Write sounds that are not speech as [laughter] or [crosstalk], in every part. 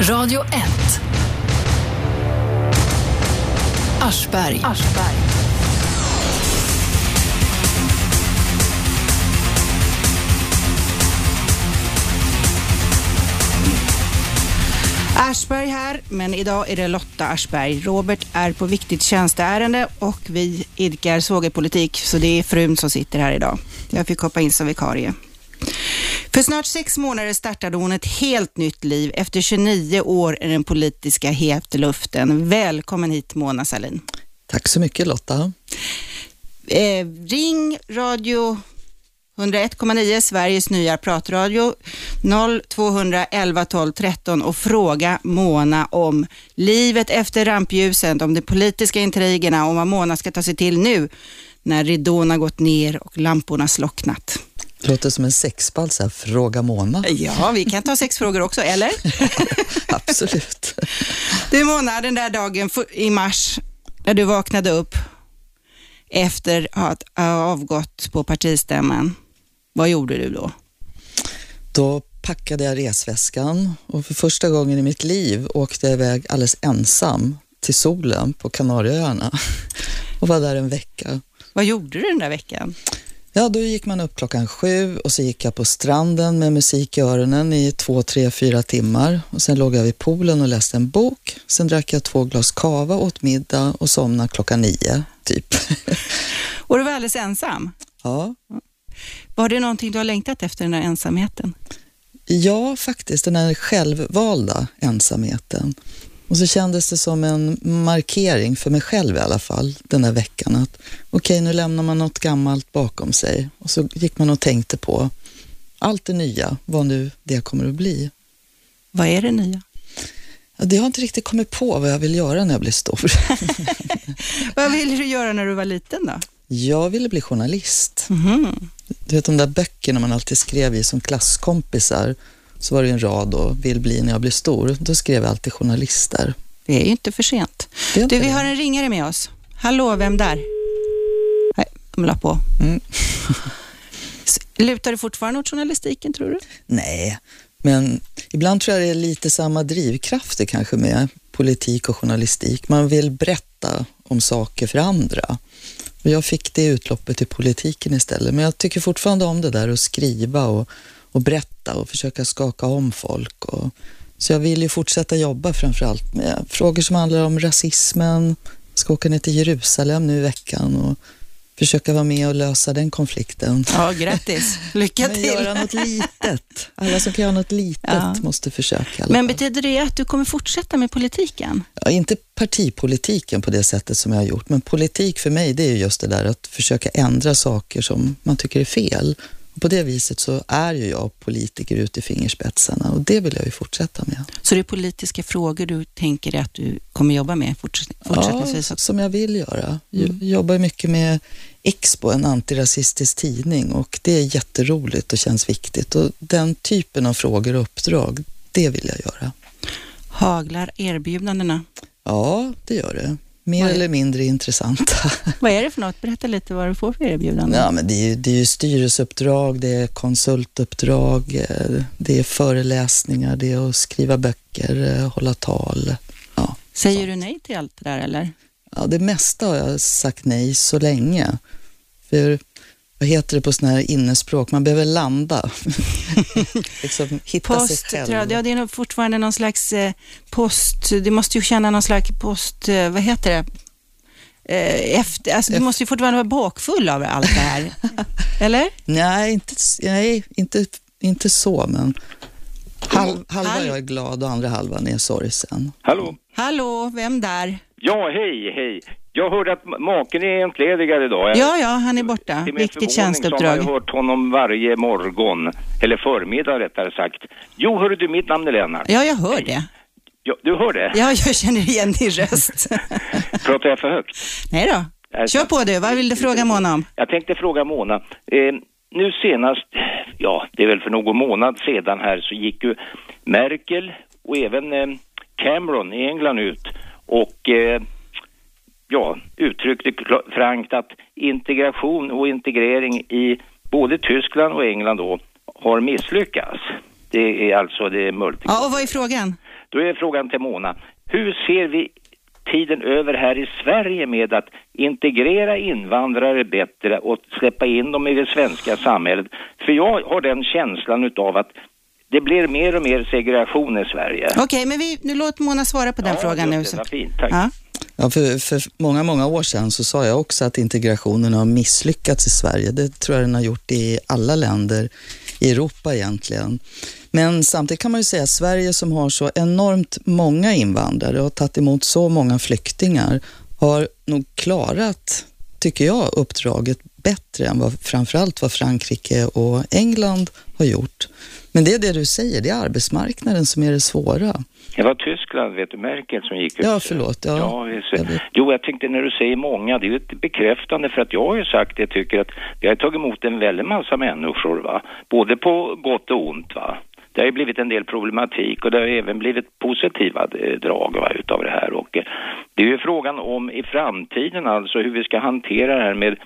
Radio 1. Aschberg. Aschberg. Aschberg här, men idag är det Lotta Aschberg. Robert är på viktigt tjänsteärende och vi idkar svågerpolitik, så det är frun som sitter här idag. Jag fick hoppa in som vikarie. För snart sex månader startade hon ett helt nytt liv. Efter 29 år är den politiska het luften. Välkommen hit Mona Salin. Tack så mycket Lotta. Eh, ring radio 101,9 Sveriges nya pratradio 0211 12 13 och fråga Mona om livet efter rampljuset, om de politiska intrigerna, om vad Mona ska ta sig till nu när ridån har gått ner och lamporna slocknat. Det låter som en sexpalt, så här, fråga Mona. Ja, vi kan ta sex frågor också, eller? [laughs] Absolut. Du Mona, den där dagen i mars när du vaknade upp efter att ha avgått på partistämman, vad gjorde du då? Då packade jag resväskan och för första gången i mitt liv åkte jag iväg alldeles ensam till solen på Kanarieöarna [laughs] och var där en vecka. Vad gjorde du den där veckan? Ja, då gick man upp klockan sju och så gick jag på stranden med musik i öronen i två, tre, fyra timmar. Och sen låg jag vid poolen och läste en bok. Sen drack jag två glas kava, åt middag och somnade klockan nio, typ. [laughs] Och du var alldeles ensam? Ja. Var det någonting du har längtat efter, den där ensamheten? Ja, faktiskt. Den här självvalda ensamheten. Och så kändes det som en markering för mig själv i alla fall den här veckan att okej, okay, nu lämnar man något gammalt bakom sig och så gick man och tänkte på allt det nya, vad nu det kommer att bli. Vad är det nya? Ja, det har inte riktigt kommit på vad jag vill göra när jag blir stor. [laughs] vad ville du göra när du var liten då? Jag ville bli journalist. Mm. Du vet de där böckerna man alltid skrev i som klasskompisar så var det en rad då, vill bli när jag blir stor. Då skrev jag alltid journalister. Det är ju inte för sent. Inte du, vi det. har en ringare med oss. Hallå, vem där? Nej, de la på. Mm. [laughs] Lutar du fortfarande åt journalistiken, tror du? Nej, men ibland tror jag det är lite samma drivkrafter kanske med politik och journalistik. Man vill berätta om saker för andra. Och jag fick det utloppet i politiken istället. Men jag tycker fortfarande om det där att skriva och och berätta och försöka skaka om folk. Och, så jag vill ju fortsätta jobba framförallt med frågor som handlar om rasismen. Jag ska åka ner till Jerusalem nu i veckan och försöka vara med och lösa den konflikten. Ja, grattis. [laughs] Lycka till. Men göra något litet. Alla som kan göra något litet ja. måste försöka. Men betyder det att du kommer fortsätta med politiken? Ja, inte partipolitiken på det sättet som jag har gjort, men politik för mig det är just det där att försöka ändra saker som man tycker är fel på det viset så är ju jag politiker ut i fingerspetsarna och det vill jag ju fortsätta med. Så det är politiska frågor du tänker dig att du kommer jobba med fortsättningsvis? Ja, som jag vill göra. Jag mm. jobbar mycket med Expo, en antirasistisk tidning och det är jätteroligt och känns viktigt och den typen av frågor och uppdrag, det vill jag göra. Haglar erbjudandena? Ja, det gör det mer eller mindre intressanta. [laughs] Vad är det för något? Berätta lite vad du får för erbjudanden. Ja, men det, är, det är ju styrelseuppdrag, det är konsultuppdrag, eh, det är föreläsningar, det är att skriva böcker, eh, hålla tal. Ja, Säger så. du nej till allt det där eller? Ja, det mesta har jag sagt nej så länge. För vad heter det på sådana här innespråk, man behöver landa. [laughs] liksom hitta post, sig själv. Ja, det är fortfarande någon slags eh, post, du måste ju känna någon slags post, eh, vad heter det? Eh, efter, alltså, du måste ju fortfarande vara bakfull av allt det här. [laughs] Eller? Nej, inte, nej inte, inte så, men halv, halva Hall jag är glad och andra halvan är sorgsen. Hallå? Hallå, vem där? Ja, hej, hej. Jag hörde att maken är entledigad idag. Ja, ja, han är borta. Viktigt tjänsteuppdrag. Jag har hört honom varje morgon, eller förmiddag rättare sagt. Jo, hörru du, mitt namn är Lennart. Ja, jag hör Hej. det. Ja, du hör det? Ja, jag känner igen din röst. [laughs] Pratar jag för högt? Nej då. Kör på du. Vad vill du fråga Mona om? Jag tänkte fråga Mona. Eh, nu senast, ja, det är väl för någon månad sedan här, så gick ju Merkel och även eh, Cameron i England ut och eh, ja, uttryckte frankt att integration och integrering i både Tyskland och England då har misslyckats. Det är alltså det multi. Ja, och vad är frågan? Då är frågan till Mona, hur ser vi tiden över här i Sverige med att integrera invandrare bättre och släppa in dem i det svenska samhället? För jag har den känslan utav att det blir mer och mer segregation i Sverige. Okej, men vi, nu låt Mona svara på den Ja, frågan nu. vad fint, tack. Ja. Ja, för, för många, många år sedan så sa jag också att integrationen har misslyckats i Sverige. Det tror jag den har gjort i alla länder i Europa egentligen. Men samtidigt kan man ju säga att Sverige som har så enormt många invandrare och har tagit emot så många flyktingar har nog klarat, tycker jag, uppdraget bättre än vad framförallt vad Frankrike och England har gjort. Men det är det du säger, det är arbetsmarknaden som är det svåra. Det var Tyskland, vet du, Merkel som gick ut. Ja, förlåt. Ja, Ja, jag. Jo, jag tänkte när du säger många, det är ju ett bekräftande för att jag har ju sagt, jag tycker att vi har tagit emot en väldig massa människor, va. Både på gott och ont, va. Det har ju blivit en del problematik och det har även blivit positiva eh, drag va, utav det här. Och eh, det är ju frågan om i framtiden alltså hur vi ska hantera det här med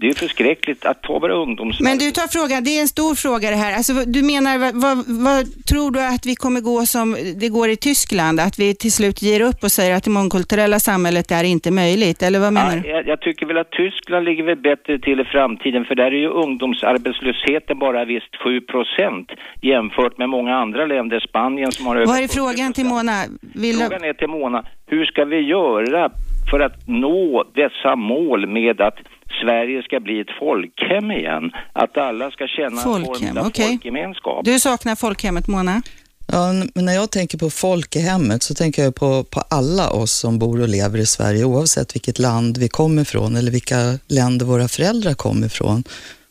det är förskräckligt att ta våra ungdoms... Men du tar frågan, det är en stor fråga det här. Alltså, du menar, vad, vad, vad tror du att vi kommer gå som det går i Tyskland? Att vi till slut ger upp och säger att det mångkulturella samhället är inte möjligt? Eller vad menar Ja, du? jag, jag tycker väl att Tyskland ligger väl bättre till i framtiden för där är ju ungdomsarbetslösheten bara visst 7 procent jämfört med många andra länder, Spanien som har över Vad är 40%. frågan till Mona? Vill. Frågan är till Mona, hur ska vi göra för att nå dessa mål med att Sverige ska bli ett folkhem igen? Att alla ska känna en Folkhem, form av okej. folkgemenskap? Du saknar folkhemmet, Mona? Ja, men när jag tänker på folkhemmet så tänker jag på, på alla oss som bor och lever i Sverige oavsett vilket land vi kommer ifrån eller vilka länder våra föräldrar kommer ifrån.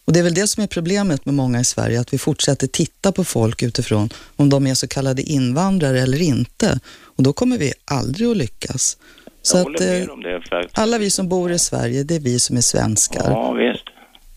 Och det är väl det som är problemet med många i Sverige, att vi fortsätter titta på folk utifrån om de är så kallade invandrare eller inte. Och då kommer vi aldrig att lyckas. Så jag att håller med eh, om det. Alla vi som bor i Sverige, det är vi som är svenskar. Ja, visst.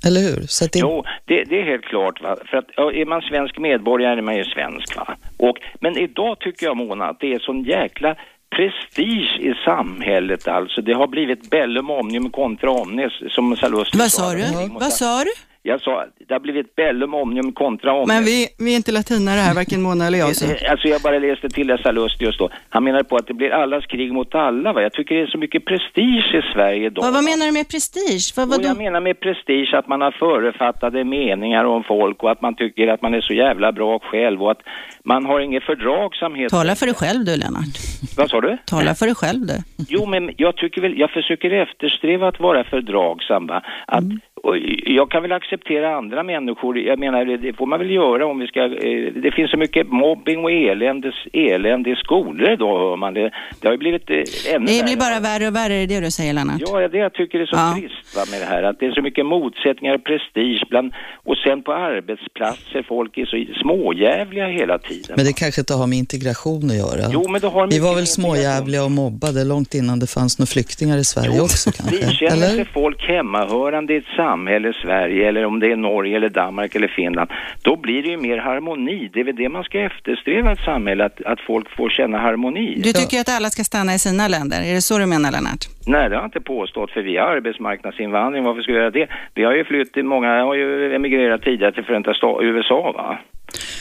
Eller hur? Så att det, Jo, det, det är helt klart. Va? För att ja, är man svensk medborgare är man ju svensk. Va? Och, men idag tycker jag, Mona, att det är sån jäkla prestige i samhället alltså. Det har blivit bellum omnium kontra omnes som Salustio Vad sa du? Vad sa du? Jag sa, det har blivit bellum omnium kontra omnes. Men vi, vi är inte latinare här, varken Mona eller jag. Så. Eh, Alltså jag bara läste till det Salustius då. Han menar på att det blir allas krig mot alla. Va? Jag tycker det är så mycket prestige i Sverige idag. Vad, vad va? menar du med prestige? Och vad jag menar med prestige att man har förutfattade meningar om folk och att man tycker att man är så jävla bra själv och att man har ingen fördragsamhet. Tala för dig själv du, Lennart. Vad sa du? Tala för dig själv du. Jo, men jag tycker väl, jag försöker eftersträva att vara fördragsam va? Att, Mm. Och jag kan väl acceptera andra människor, jag menar det- får man väl göra om vi ska, eh, det finns så mycket mobbing och elände, elände i skolor idag hör man det. Det har ju blivit eh, ännu Det blir värre. bara värre och värre, är det det du säger Lennart? Ja, det jag tycker är så Ja. trist va, med det här. Att det är så mycket motsättningar och prestige bland, och sen på arbetsplatser, folk är så småjävliga hela tiden. men det kanske inte har med integration att göra. Jo, men det har Vi var väl småjävliga och mobbade långt innan det fanns några flyktingar i Sverige också kanske? Vi känner Eller? sig folk hemmahörande i ett samhälle, Sverige, eller om det är Norge eller Danmark eller Finland, då blir det ju mer harmoni. Det är väl det man ska eftersträva i ett samhälle, att, att folk får känna harmoni. Du tycker att alla ska stanna i sina länder, är det så du menar Lennart? Nej, det har jag inte påstått, för vi har arbetsmarknadsinvandring. Varför skulle vi göra det? Vi har ju flyttat, många har ju emigrerat tidigare till Förenta Staterna, USA, va?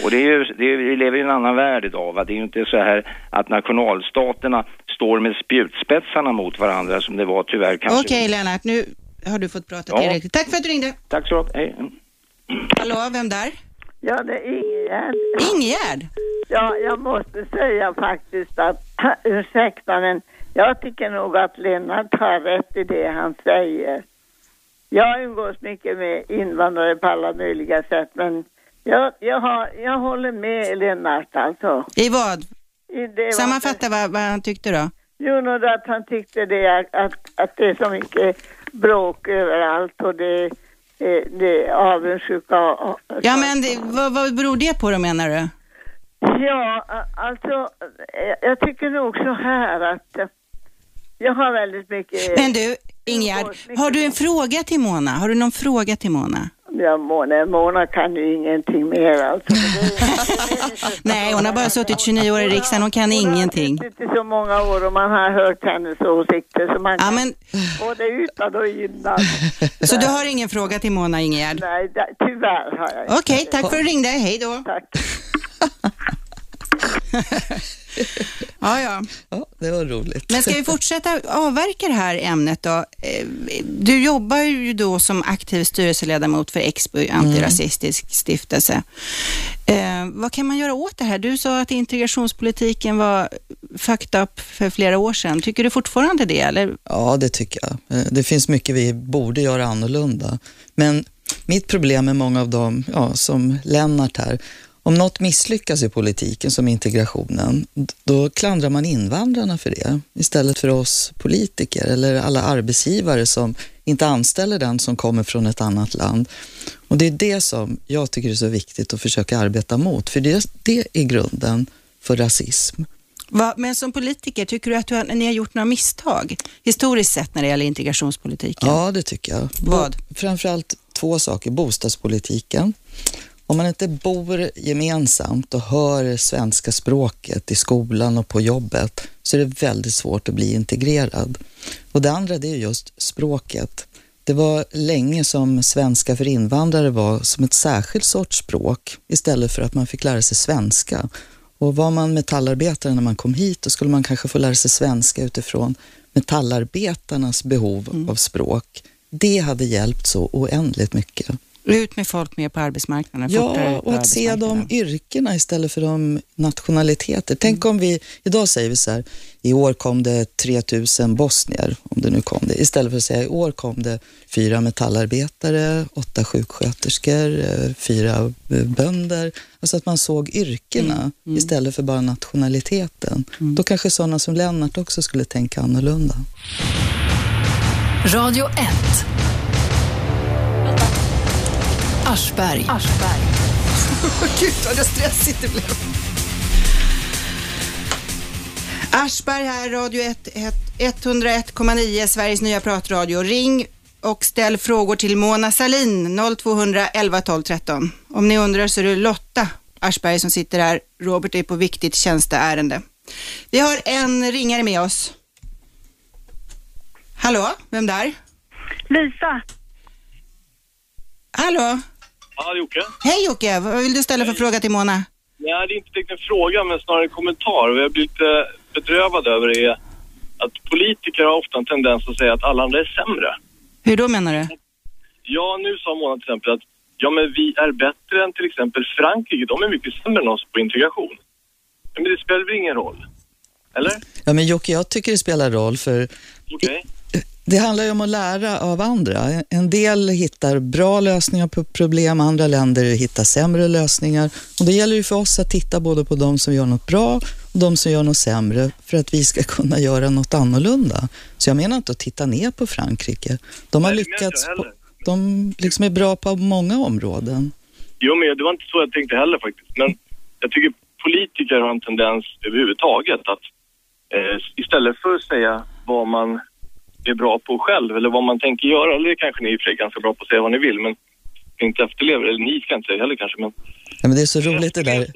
Och det är ju, det är, vi lever i en annan värld idag, va? Det är ju inte så här att nationalstaterna står med spjutspetsarna mot varandra som det var tyvärr kanske. Okej Lennart, nu har du fått prata Ja. tillräckligt. Tack för att du ringde. Tack så mycket. Hej. Hallå, vem där? Ja, det är Ingegärd. Ingegärd. Ja, jag måste säga faktiskt att, [clears throat] ursäkta men jag tycker nog att Lennart har rätt i det han säger. Jag umgås mycket med invandrare på alla möjliga sätt men jag, jag, har, jag håller med Lennart alltså. I vad? I det Sammanfatta vad, vad han tyckte då. Jo, nog att han tyckte det att, att det är så mycket bråk överallt och det, det, det är avundsjuka. Ja, men det, vad, vad beror det på då menar du? Ja, alltså eh, jag tycker nog så här att eh, jag har väldigt mycket... Men du, Ingegärd, har du en fråga till Mona? Har du någon fråga till Mona? Ja, Mona, Mona kan ju ingenting mer alltså. [laughs] Nej, hon har bara suttit 29 år i riksdagen, hon kan ingenting. Hon har suttit i så många år och man har hört hennes åsikter så man Ja, kan men, både utan och innan. [laughs] så du har ingen fråga till Mona, Ingegärd? Nej, tyvärr har jag inte. Okej, tack för att du ringde. Hej då. Tack. [laughs] [laughs] Ja, ja. Ja, det var roligt. Men ska vi fortsätta avverka det här ämnet då? Eh, Du jobbar ju då som aktiv styrelseledamot för Expo antirasistisk stiftelse. Eh, vad kan man göra åt det här? Du sa att integrationspolitiken var fucked up för flera år sedan. Tycker du fortfarande det? Eller? Ja, det tycker jag. Eh, Det finns mycket vi borde göra annorlunda. Men mitt problem med många av dem, ja, som Lennart här, om något misslyckas i politiken som integrationen, då klandrar man invandrarna för det istället för oss politiker eller alla arbetsgivare som inte anställer den som kommer från ett annat land. Och det är det som jag tycker är så viktigt att försöka arbeta mot, för det, det är grunden för rasism. Va, men som politiker, tycker du att du har, ni har gjort några misstag historiskt sett när det gäller integrationspolitiken? Ja, det tycker jag. Vad? Framförallt två saker. Bostadspolitiken. Om man inte bor gemensamt och hör svenska språket i skolan och på jobbet så är det väldigt svårt att bli integrerad. Och det andra det är just språket. Det var länge som svenska för invandrare var som ett särskilt sorts språk istället för att man fick lära sig svenska. Och var man metallarbetare när man kom hit då skulle man kanske få lära sig svenska utifrån metallarbetarnas behov av språk. Det hade hjälpt så oändligt mycket. Ut med folk mer på arbetsmarknaden. Ja, och att se de yrkena istället för de nationaliteter. Tänk om vi, idag säger vi så här, i år kom det 3000 bosnier, om det nu kom det, istället för att säga i år kom det fyra metallarbetare, åtta sjuksköterskor, eh, fyra eh, bönder. Alltså att man såg yrkena istället för bara nationaliteten. Då kanske sådana som Lennart också skulle tänka annorlunda. Radio 1. Aschberg. [laughs] Gud vad stressigt det blev. Aschberg här, Radio 1, 101,9, Sveriges nya pratradio. Ring och ställ frågor till Mona Salin, 0211 12 13. Om ni undrar så är det Lotta Aschberg som sitter här. Robert är på viktigt tjänsteärende. Vi har en ringare med oss. Hallå, vem där? Lisa, Hallå? Ja, Jocke. Hej Jocke, vad vill du ställa för fråga till Mona? Nej, det är inte direkt en fråga, men snarare en kommentar. Och jag blir lite bedrövad över det är att politiker har ofta en tendens att säga att alla andra är sämre. Hur då menar du? Ja, nu sa Mona till exempel att ja, men vi är bättre än till exempel Frankrike. De är mycket sämre än oss på integration. Men det spelar väl ingen roll? Eller? Ja, men Jocke, jag tycker det spelar roll för Okej. Det handlar ju om att lära av andra. En del hittar bra lösningar på problem, andra länder hittar sämre lösningar. Och det gäller ju för oss att titta både på de som gör något bra och de som gör något sämre för att vi ska [laughs] kunna göra något annorlunda. Så jag menar inte att titta ner på Frankrike. De har Nej, lyckats, på, de liksom är bra på många områden. Jo, men det var inte så jag tänkte heller faktiskt. Men jag tycker politiker har en tendens överhuvudtaget att eh, istället för att säga vad man är bra på själv eller vad man tänker göra, eller det kanske ni i och för sig är ganska bra på att säga vad ni vill, men inte efterlever, eller ni ska inte säga heller kanske, men... Ja, men det är så roligt det där.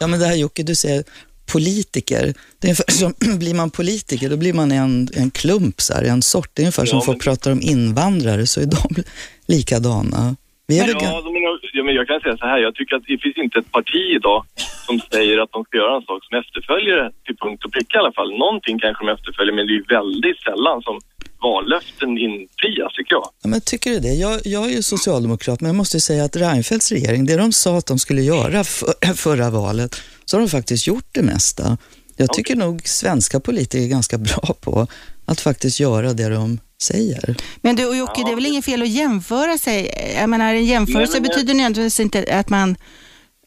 Ja, men det här Jocke, du säger politiker. Det är ungefär som, [clears throat] blir man politiker, då blir man en, en klump, så här, en sort. Det är ungefär som Ja, folk men- pratar om invandrare, så är de likadana. Vi är Ja, menar, ja, men jag kan säga så här, jag tycker att det finns inte ett parti idag som säger att de ska göra en sak som efterföljer till punkt och pricka i alla fall. Någonting kanske de efterföljer, men det är väldigt sällan som vallöften infrias, tycker jag. ja, men tycker du det? Jag, jag är ju socialdemokrat, men jag måste säga att Reinfeldts regering, det de sa att de skulle göra för, [clears throat] förra valet, så har de faktiskt gjort det mesta. Jag tycker nog svenska politiker är ganska bra på att faktiskt göra det de säger. Men du och Jocke, det är väl inget fel att jämföra sig? Jag menar, en jämförelse Nej, men jag- betyder nödvändigtvis inte att man,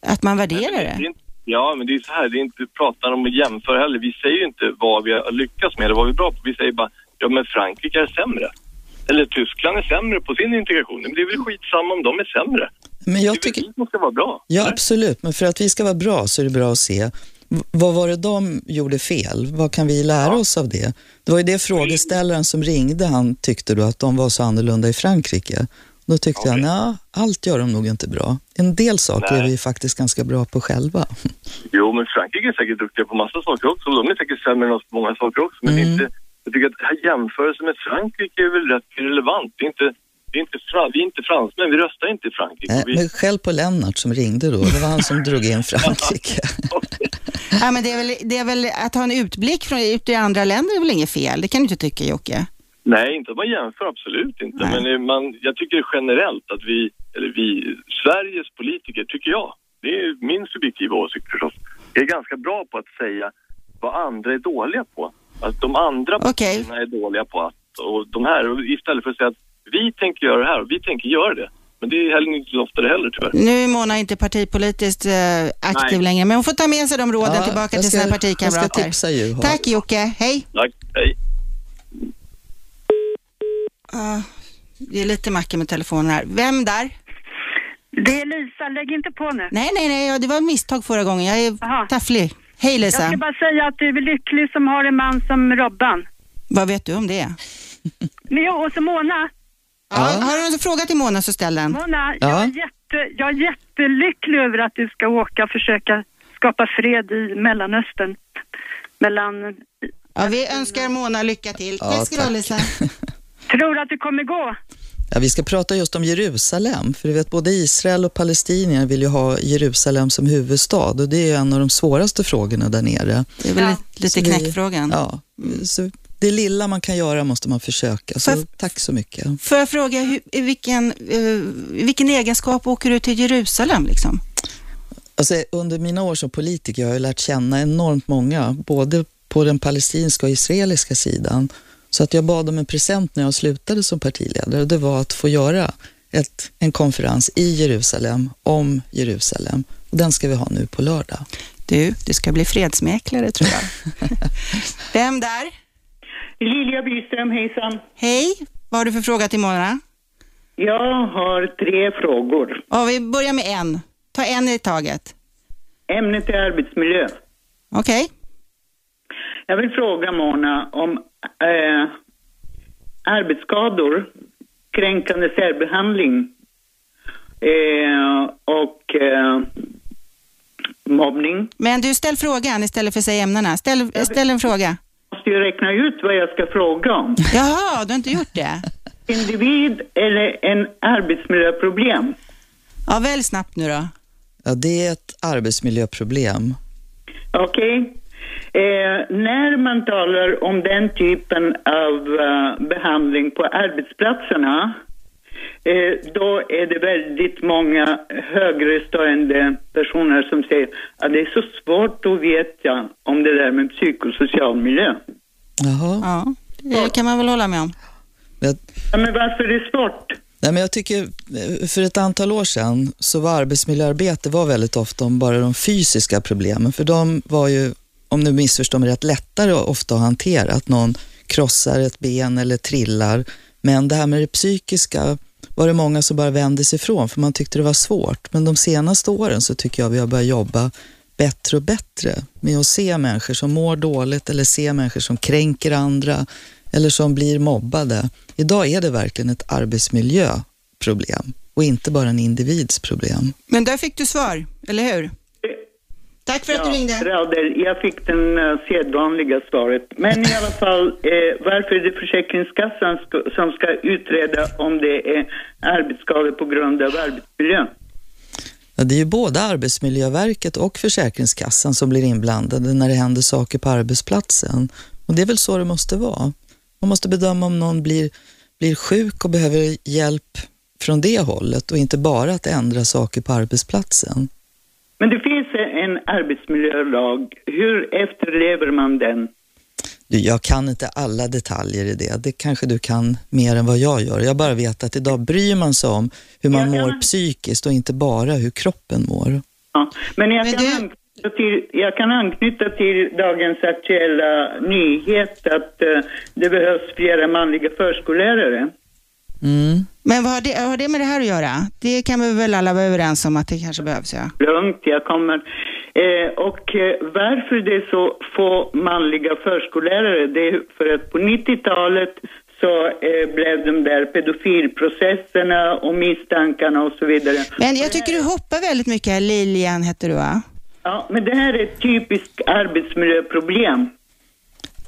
att man värderar Det det. är inte- Ja, men det är så här, det är inte pratar om att jämföra heller. Vi säger ju inte vad vi har lyckats med eller vad vi är bra på. Vi säger bara, ja men Frankrike är sämre. Eller Tyskland är sämre på sin integration. Men det är väl skitsamma om de är sämre. Men Det jag är tycker... väl vi som ska vara bra. Ja, eller? absolut. Men för att vi ska vara bra så är det bra att se vad var det de gjorde fel? Vad kan vi lära oss av det? Det var ju det frågeställaren som ringde, han tyckte då att de var så annorlunda i Frankrike. Då tyckte Okej. han, ja, allt gör de nog inte bra. En del saker Nej. är vi faktiskt ganska bra på själva. [laughs] Jo, men Frankrike är säkert duktiga på massa saker också. De är säkert sämre än oss på många saker också. Men Mm. inte, jag tycker att här jämförelsen med Frankrike är väl rätt irrelevant. Det är inte, det är inte, vi är inte fransmän, vi röstar inte i Frankrike. Nej, vi, men själv på Lennart som ringde då, det var han som drog in [laughs] Frankrike. [laughs] [laughs] Ja, men det, är väl, det är väl att ha en utblick från ut i andra länder är väl inget fel? Det kan du inte tycka Jocke? Nej, inte att man jämför, absolut inte. Nej. Men man, jag tycker generellt att vi, eller vi, Sveriges politiker, tycker jag, det är min subjektiva åsikt förstås, är ganska bra på att säga vad andra är dåliga på. Att de andra Okej. partierna är dåliga på att, och de här, istället för att säga att vi tänker göra det här och vi tänker göra det. Men det är heller inte så ofta det heller tyvärr. Nu är Mona inte partipolitiskt eh, aktiv Nej. längre, men hon får ta med sig de råden tillbaka jag till ska- sina Jag ska partikamrater. tipsa Juha. Tack Jocke, hej. Tack, hej. Ah, det är lite macka med telefonen här. Vem där? Det är Lisa, lägg inte på nu. Nej, nej, nej, ja, det var ett misstag förra gången. Jag är Aha. tafflig. Hej Jag Lisa. ska bara säga att du är lycklig som har en man som Robban. Vad vet du om det? Men jo, och så Mona. Ja. Har du en fråga till Mona så ställ den. Mona, Ja. jag, är jätte, jag är jättelycklig över att du ska åka och försöka skapa fred i Mellanöstern. Mellan... Ja, vi önskar Mona lycka till. Ja, tack ska du ha. Lisa. [laughs] Tror du att det kommer gå? Ja, vi ska prata just om Jerusalem, för du vet både Israel och palestinier vill ju ha Jerusalem som huvudstad och det är en av de svåraste frågorna där nere. Det är väl Ja. lite- knäckfrågan. Ja, så det lilla man kan göra måste man försöka, så jag- tack så mycket. Får jag fråga, hur, vilken, eh, vilken egenskap åker du till Jerusalem? Liksom? Alltså, under mina år som politiker har jag lärt känna enormt många, både på den palestinska och israeliska sidan. Så att jag bad om en present när jag slutade som partiledare och det var att få göra ett, en konferens i Jerusalem om Jerusalem. Och den ska vi ha nu på lördag. Du, du ska bli fredsmäklare tror jag. [laughs] Vem där? Lilja Byström, hejsan. Hej, vad har du för fråga till Mona? Jag har tre frågor. Ja, vi börjar med en. Ta en i taget. Ämnet är arbetsmiljö. Okej. Jag vill fråga Mona om eh, arbetsskador, kränkande särbehandling eh, och eh, mobbning. Men du, ställ frågan istället för att säga ämnena. Ställ, ställ en fråga. Måste ju räkna ut vad jag ska fråga om. [laughs] Jaha, du har inte gjort det? Individ eller en arbetsmiljöproblem? Ja, välj snabbt nu då. Ja, det är ett arbetsmiljöproblem. Okej. Eh, när man talar om den typen av eh, behandling på arbetsplatserna då är det väldigt många högre personer som säger att det är så svårt att veta om det där med psykosocial miljö. Jaha. Ja, det kan man väl hålla med om. Jag, Ja, men varför är det svårt? Nej, men jag tycker, eh, för ett antal år sedan så var arbetsmiljöarbete var väldigt ofta om bara de fysiska problemen, för de var ju, om du missförstår mig rätt, lättare ofta att hantera, att någon krossar ett ben eller trillar. Men det här med det psykiska var det många som bara vände sig ifrån, för man tyckte det var svårt. Men de senaste åren så tycker jag vi har börjat jobba bättre och bättre med att se människor som mår dåligt eller se människor som kränker andra eller som blir mobbade. Idag är det verkligen ett arbetsmiljöproblem och inte bara en individs problem. Men där fick du svar, eller hur? Tack för att du ringde. Rader, jag fick den uh, sedvanliga svaret. Men i alla fall, eh, varför är det Försäkringskassan ska, som ska utreda om det är arbetsskador på grund av arbetsmiljön? Ja, det är ju både Arbetsmiljöverket och Försäkringskassan som blir inblandade när det händer saker på arbetsplatsen. Och det är väl så det måste vara. Man måste bedöma om någon blir, blir sjuk och behöver hjälp från det hållet och inte bara att ändra saker på arbetsplatsen. Men det finns en arbetsmiljölag. Hur efterlever man den? Du, Jag kan inte alla detaljer i det. Det kanske du kan mer än vad jag gör. Jag bara vet att idag bryr man sig om hur man Jag kan- mår psykiskt och inte bara hur kroppen mår. Ja. Men jag Men kan, du- anknyta till, jag kan anknyta till dagens aktuella nyhet att eh, det behövs flera manliga förskollärare. Mm. Men vad har det, har det med det här att göra? Det kan vi väl alla vara överens om att det kanske behövs, ja. Lugnt, jag kommer. Eh, och eh, varför det är så få manliga förskollärare, det är för att på 90-talet så eh, blev de där pedofilprocesserna och misstankarna och så vidare. Men jag tycker du hoppar väldigt mycket. Lilian heter du, va? Ja, men det här är ett typiskt arbetsmiljöproblem.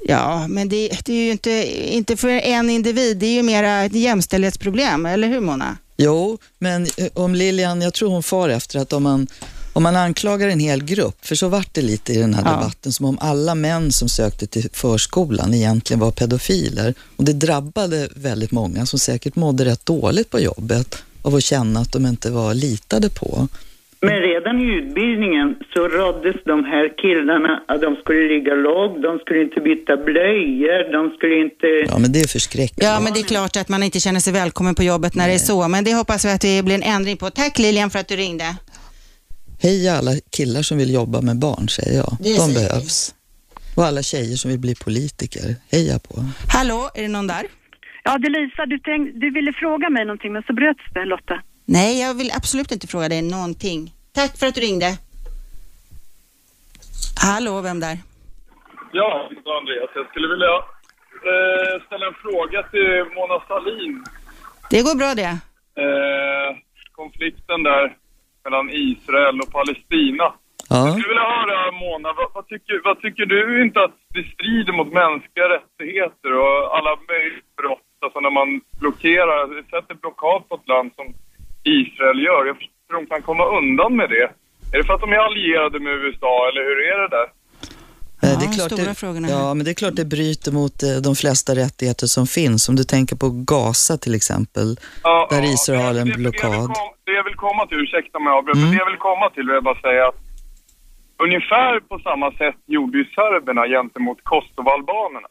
Ja, men det, det är ju inte, inte för en individ. Det är ju mera ett jämställdhetsproblem, eller hur Mona? Jo, men eh, om Lilian, jag tror hon far efter att om man, Om man anklagar en hel grupp, för så vart det lite i den här Ja. debatten, som om alla män som sökte till förskolan egentligen var pedofiler. Och det drabbade väldigt många som säkert mådde rätt dåligt på jobbet av att känna att de inte var litade på. Men redan i utbildningen så råddes de här killarna att de skulle ligga lågt, de skulle inte byta blöjor, de skulle inte... Ja, men det är förskräckligt. Ja, men det är klart att man inte känner sig välkommen på jobbet när det är så, men det hoppas vi att det blir en ändring på. Tack Lilian för att du ringde. Heja alla killar som vill jobba med barn, säger jag. Det De behövs. Och alla tjejer som vill bli politiker. Heja på. Hallå, är det någon där? Ja, det är Lisa, du, tänk, du ville fråga mig någonting men så bröts det Lotta. Nej, jag vill absolut inte fråga dig någonting. Tack för att du ringde. Hallå, vem där? Ja, det är Andreas. Jag skulle vilja eh, ställa en fråga till Mona Sahlin. Det går bra det. Eh, konflikten där mellan Israel och Palestina. Jag Ja, skulle vilja höra, Mona, vad, vad, tycker, vad tycker du inte att det strider mot mänskliga rättigheter och alla möjliga brott? Alltså när man blockerar, sätter blockad på ett land som Israel gör. Jag förstår hur de kan komma undan med det. Är det för att de är allierade med USA eller hur är det där? eh, Ja, det är klart stora det, ja, men det är klart det bryter mot eh, de flesta rättigheter som finns. Om du tänker på Gaza till exempel, Ja, där ja. Israel har en det- jag blockad. Det jag vill komma till, ursäkta mig avbrott, men Mm. det jag vill komma till vill jag bara säga att ungefär på samma sätt gjorde ju serberna gentemot kosovoalbanerna.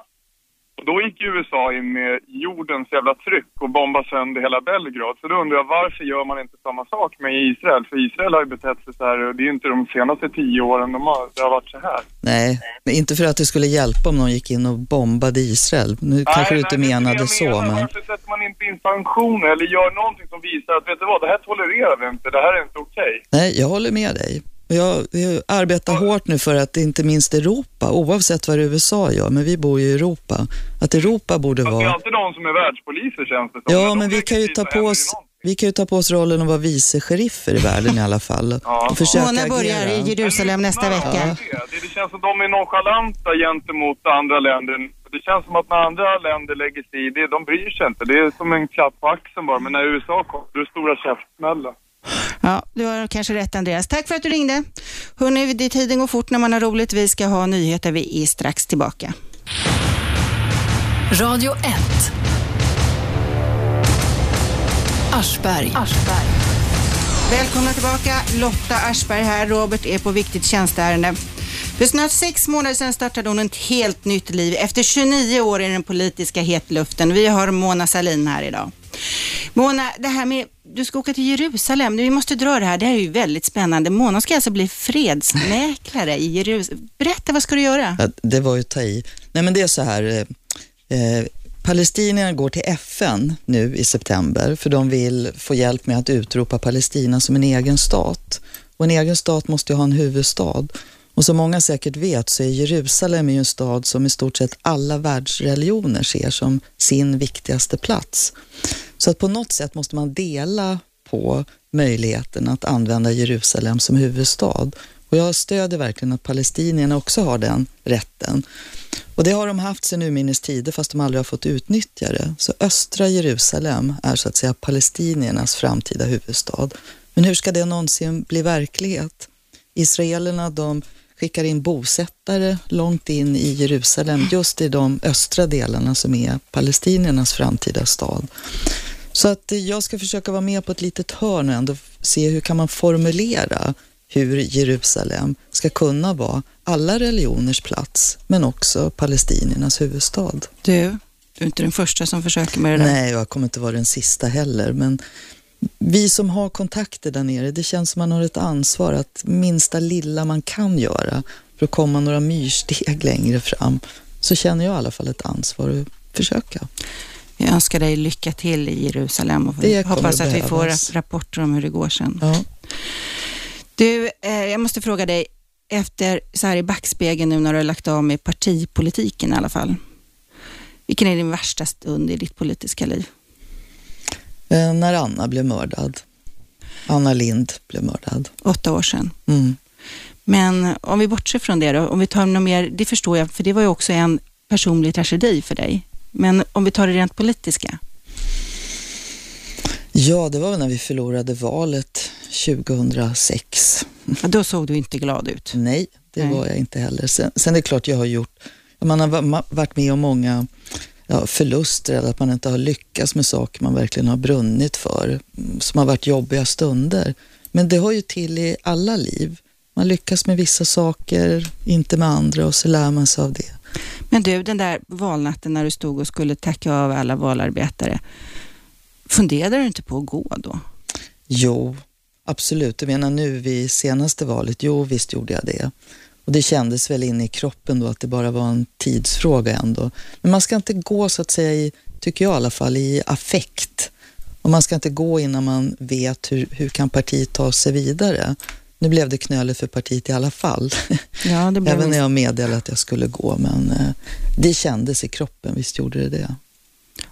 Och då gick USA in med jordens jävla tryck och bombade sönder hela Belgrad. Så då undrar jag varför gör man inte samma sak med Israel? För Israel har ju betett sig så här, och det är ju inte de senaste tio åren de har, det har varit så här. Nej, men inte för att det skulle hjälpa om någon gick in och bombade Israel. Nu kanske du inte är menade det så, menar. men... Varför sätter man inte in sanktioner eller gör någonting som visar att, vet du vad, det här tolererar vi inte, det här är inte okej. Nej, jag håller med dig. Jag, jag arbetar hårt nu för att inte minst Europa, oavsett vad USA gör, men vi bor ju i Europa, att Europa borde Fast det är vara... alltid de som är världspoliser känns det som. Ja, de men vi kan ju ta på oss, vi kan ju ta på oss rollen att vara vice sheriffer i världen i alla fall. Ja. Och försöka Mona börjar agera. i Jerusalem nästa Men vecka. Det, det, det känns som de är nonchalanta gentemot andra länder. Det känns som att när andra länder lägger sig i det, de bryr sig inte. Det är som en klapp på axeln bara. Men när USA kommer, då är det stora käftsmällar. Ja, du har kanske rätt Andreas. Tack för att du ringde. Hörrni, det tiden går fort när man har roligt. Vi ska ha nyheter. Vi är strax tillbaka. Radio 1. Aschberg. Välkomna tillbaka. Lotta Aschberg här. Robert är på viktigt tjänsteärende. För snart sex månader sedan startade hon ett helt nytt liv efter 29 år i den politiska hetluften. Vi har Mona Sahlin här idag. Mona, det här med, du ska åka till Jerusalem. Vi måste dra det här. Det här är ju väldigt spännande. Mona ska alltså bli fredsmäklare i Jerusalem. Berätta, vad ska du göra? Ja, det var ju att ta i. Nej, men det är så här. Eh, eh, palestinierna går till FN nu i september för de vill få hjälp med att utropa Palestina som en egen stat. Och en egen stat måste ju ha en huvudstad. Och som många säkert vet så är Jerusalem ju en stad som i stort sett alla världsreligioner ser som sin viktigaste plats. Så att på något sätt måste man dela på möjligheten att använda Jerusalem som huvudstad. Och jag stödjer verkligen att palestinierna också har den rätten. Och det har de haft sedan urminnes tider fast de aldrig har fått utnyttja det. Så östra Jerusalem är så att säga palestiniernas framtida huvudstad. Men hur ska det någonsin bli verklighet? Israelerna de skickar in bosättare långt in i Jerusalem, just i de östra delarna som är palestiniernas framtida stad. Så att jag ska försöka vara med på ett litet hörn och ändå se hur kan man formulera hur Jerusalem ska kunna vara alla religioners plats, men också palestiniernas huvudstad. Du, du är inte den första som försöker med det där. Nej, jag kommer inte vara den sista heller, men vi som har kontakter där nere, det känns som man har ett ansvar att minsta lilla man kan göra för att komma några myrsteg [laughs] längre fram, så känner jag i alla fall ett ansvar att försöka. Jag önskar dig lycka till i Jerusalem och Det hoppas att vi får rapporter om hur det går sen. Ja. Du, eh, jag måste fråga dig, efter så här i backspegeln nu när du har lagt av med partipolitiken i alla fall. Vilken är din värsta stund i ditt politiska liv? Eh, när Anna blev mördad. Anna Lind blev mördad. Åtta år sedan. Mm. Men om vi bortser från det då, om vi tar något mer, det förstår jag, för det var ju också en personlig tragedi för dig. Men om vi tar det rent politiska. Ja, det var när vi förlorade valet 2006. Ja, då såg du inte glad ut. Nej, det Nej. var jag inte heller. Sen, sen är det klart jag har gjort, man har va- varit med om många ja, förluster eller att man inte har lyckats med saker man verkligen har brunnit för, mm, som har varit jobbiga stunder. Men det hör ju till i alla liv. Man lyckas med vissa saker, inte med andra och så lär man sig av det. Men du, den där valnatten när du stod och skulle tacka av alla valarbetare, funderade du inte på att gå då? Jo, absolut. Du menar nu vid senaste valet? Jo, visst gjorde jag det. Och det kändes väl in i kroppen då att det bara var en tidsfråga ändå. Men man ska inte gå så att säga i, tycker jag i alla fall, i affekt. Och man ska inte gå innan man vet hur, hur kan partiet ta sig vidare. Nu blev det knöligt för partiet i alla fall. Ja, det blev Även när jag meddelade att jag skulle gå, men eh, det kändes i kroppen, visst gjorde det det.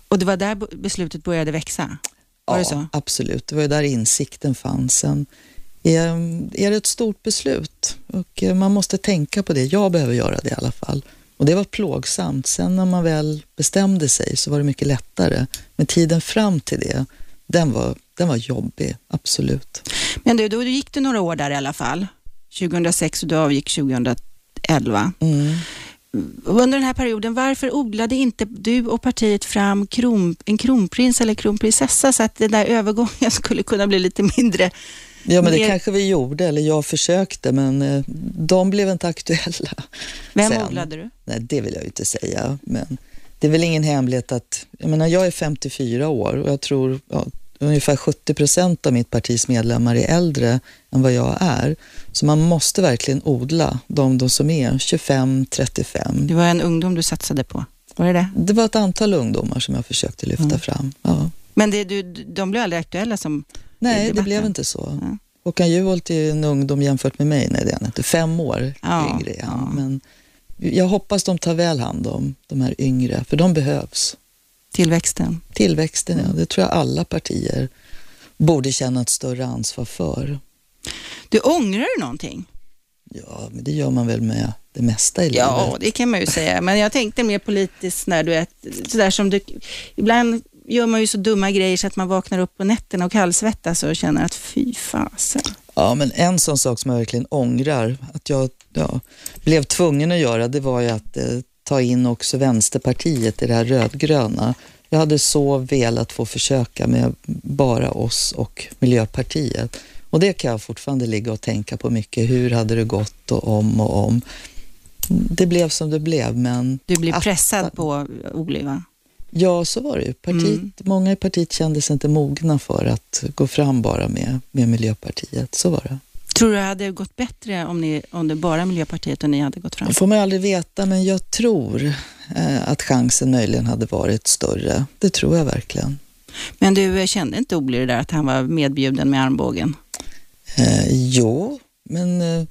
Och det var där beslutet började växa? Var det så? absolut. Det var ju där insikten fanns. Sen är, är det ett stort beslut och eh, man måste tänka på det. Jag behöver göra det i alla fall. Och det var plågsamt. Sen när man väl bestämde sig så var det mycket lättare. Men tiden fram till det, den var, den var jobbig, absolut. Men du, då gick det några år där i alla fall. 2006 och du avgick 2011. Mm. Under den här perioden, varför odlade inte du och partiet fram kron, en kronprins eller kronprinsessa så att den där övergången [laughs] skulle kunna bli lite mindre? Ja, men det mer- kanske vi gjorde, eller jag försökte, men eh, de blev inte aktuella. Vem sen. odlade du? Nej, det vill jag ju inte säga, men det är väl ingen hemlighet att, jag menar, jag är 54 år och jag tror ja, ungefär 70 procent av mitt partis medlemmar är äldre än vad jag är. Så man måste verkligen odla de, de som är 25, 35. Det var en ungdom du satsade på. Var det det? Det var ett antal ungdomar som jag försökte lyfta Mm. fram. Ja. Men det, du, de blev aldrig aktuella som Nej, det blev inte så. Ja. Håkan Juholt är en ungdom jämfört med mig, nej det är han inte. Fem år Ja, yngre ja. Men jag hoppas de tar väl hand om de här yngre, för de behövs. Tillväxten. Tillväxten, Mm. ja. Det tror jag alla partier borde känna ett större ansvar för. Du, ångrar du någonting? Ja, men det gör man väl med det mesta i Ja, livet. det kan man ju säga. Men jag tänkte mer politiskt när du är sådär som du... Ibland gör man ju så dumma grejer så att man vaknar upp på nätterna och kallsvettas och känner att fy fasen. Ja, men en sån sak som jag verkligen ångrar att jag ja, blev tvungen att göra, det var ju att eh, ta in också Vänsterpartiet i det här rödgröna. Jag hade så velat få försöka med bara oss och Miljöpartiet. Och det kan jag fortfarande ligga och tänka på mycket. Hur hade det gått och om och om. Det blev som det blev, men... Du att- pressad på Oliva. Ja, så var det ju. Partiet, Mm. Många i partiet kände sig inte mogna för att gå fram bara med, med Miljöpartiet. Så var det. Tror du det hade gått bättre om, ni, om det bara Miljöpartiet och ni hade gått fram? Det får man aldrig veta, men jag tror eh, att chansen möjligen hade varit större. Det tror jag verkligen. Men du eh, kände inte Oli det där att han var medbjuden med armbågen? Eh, jo, men eh,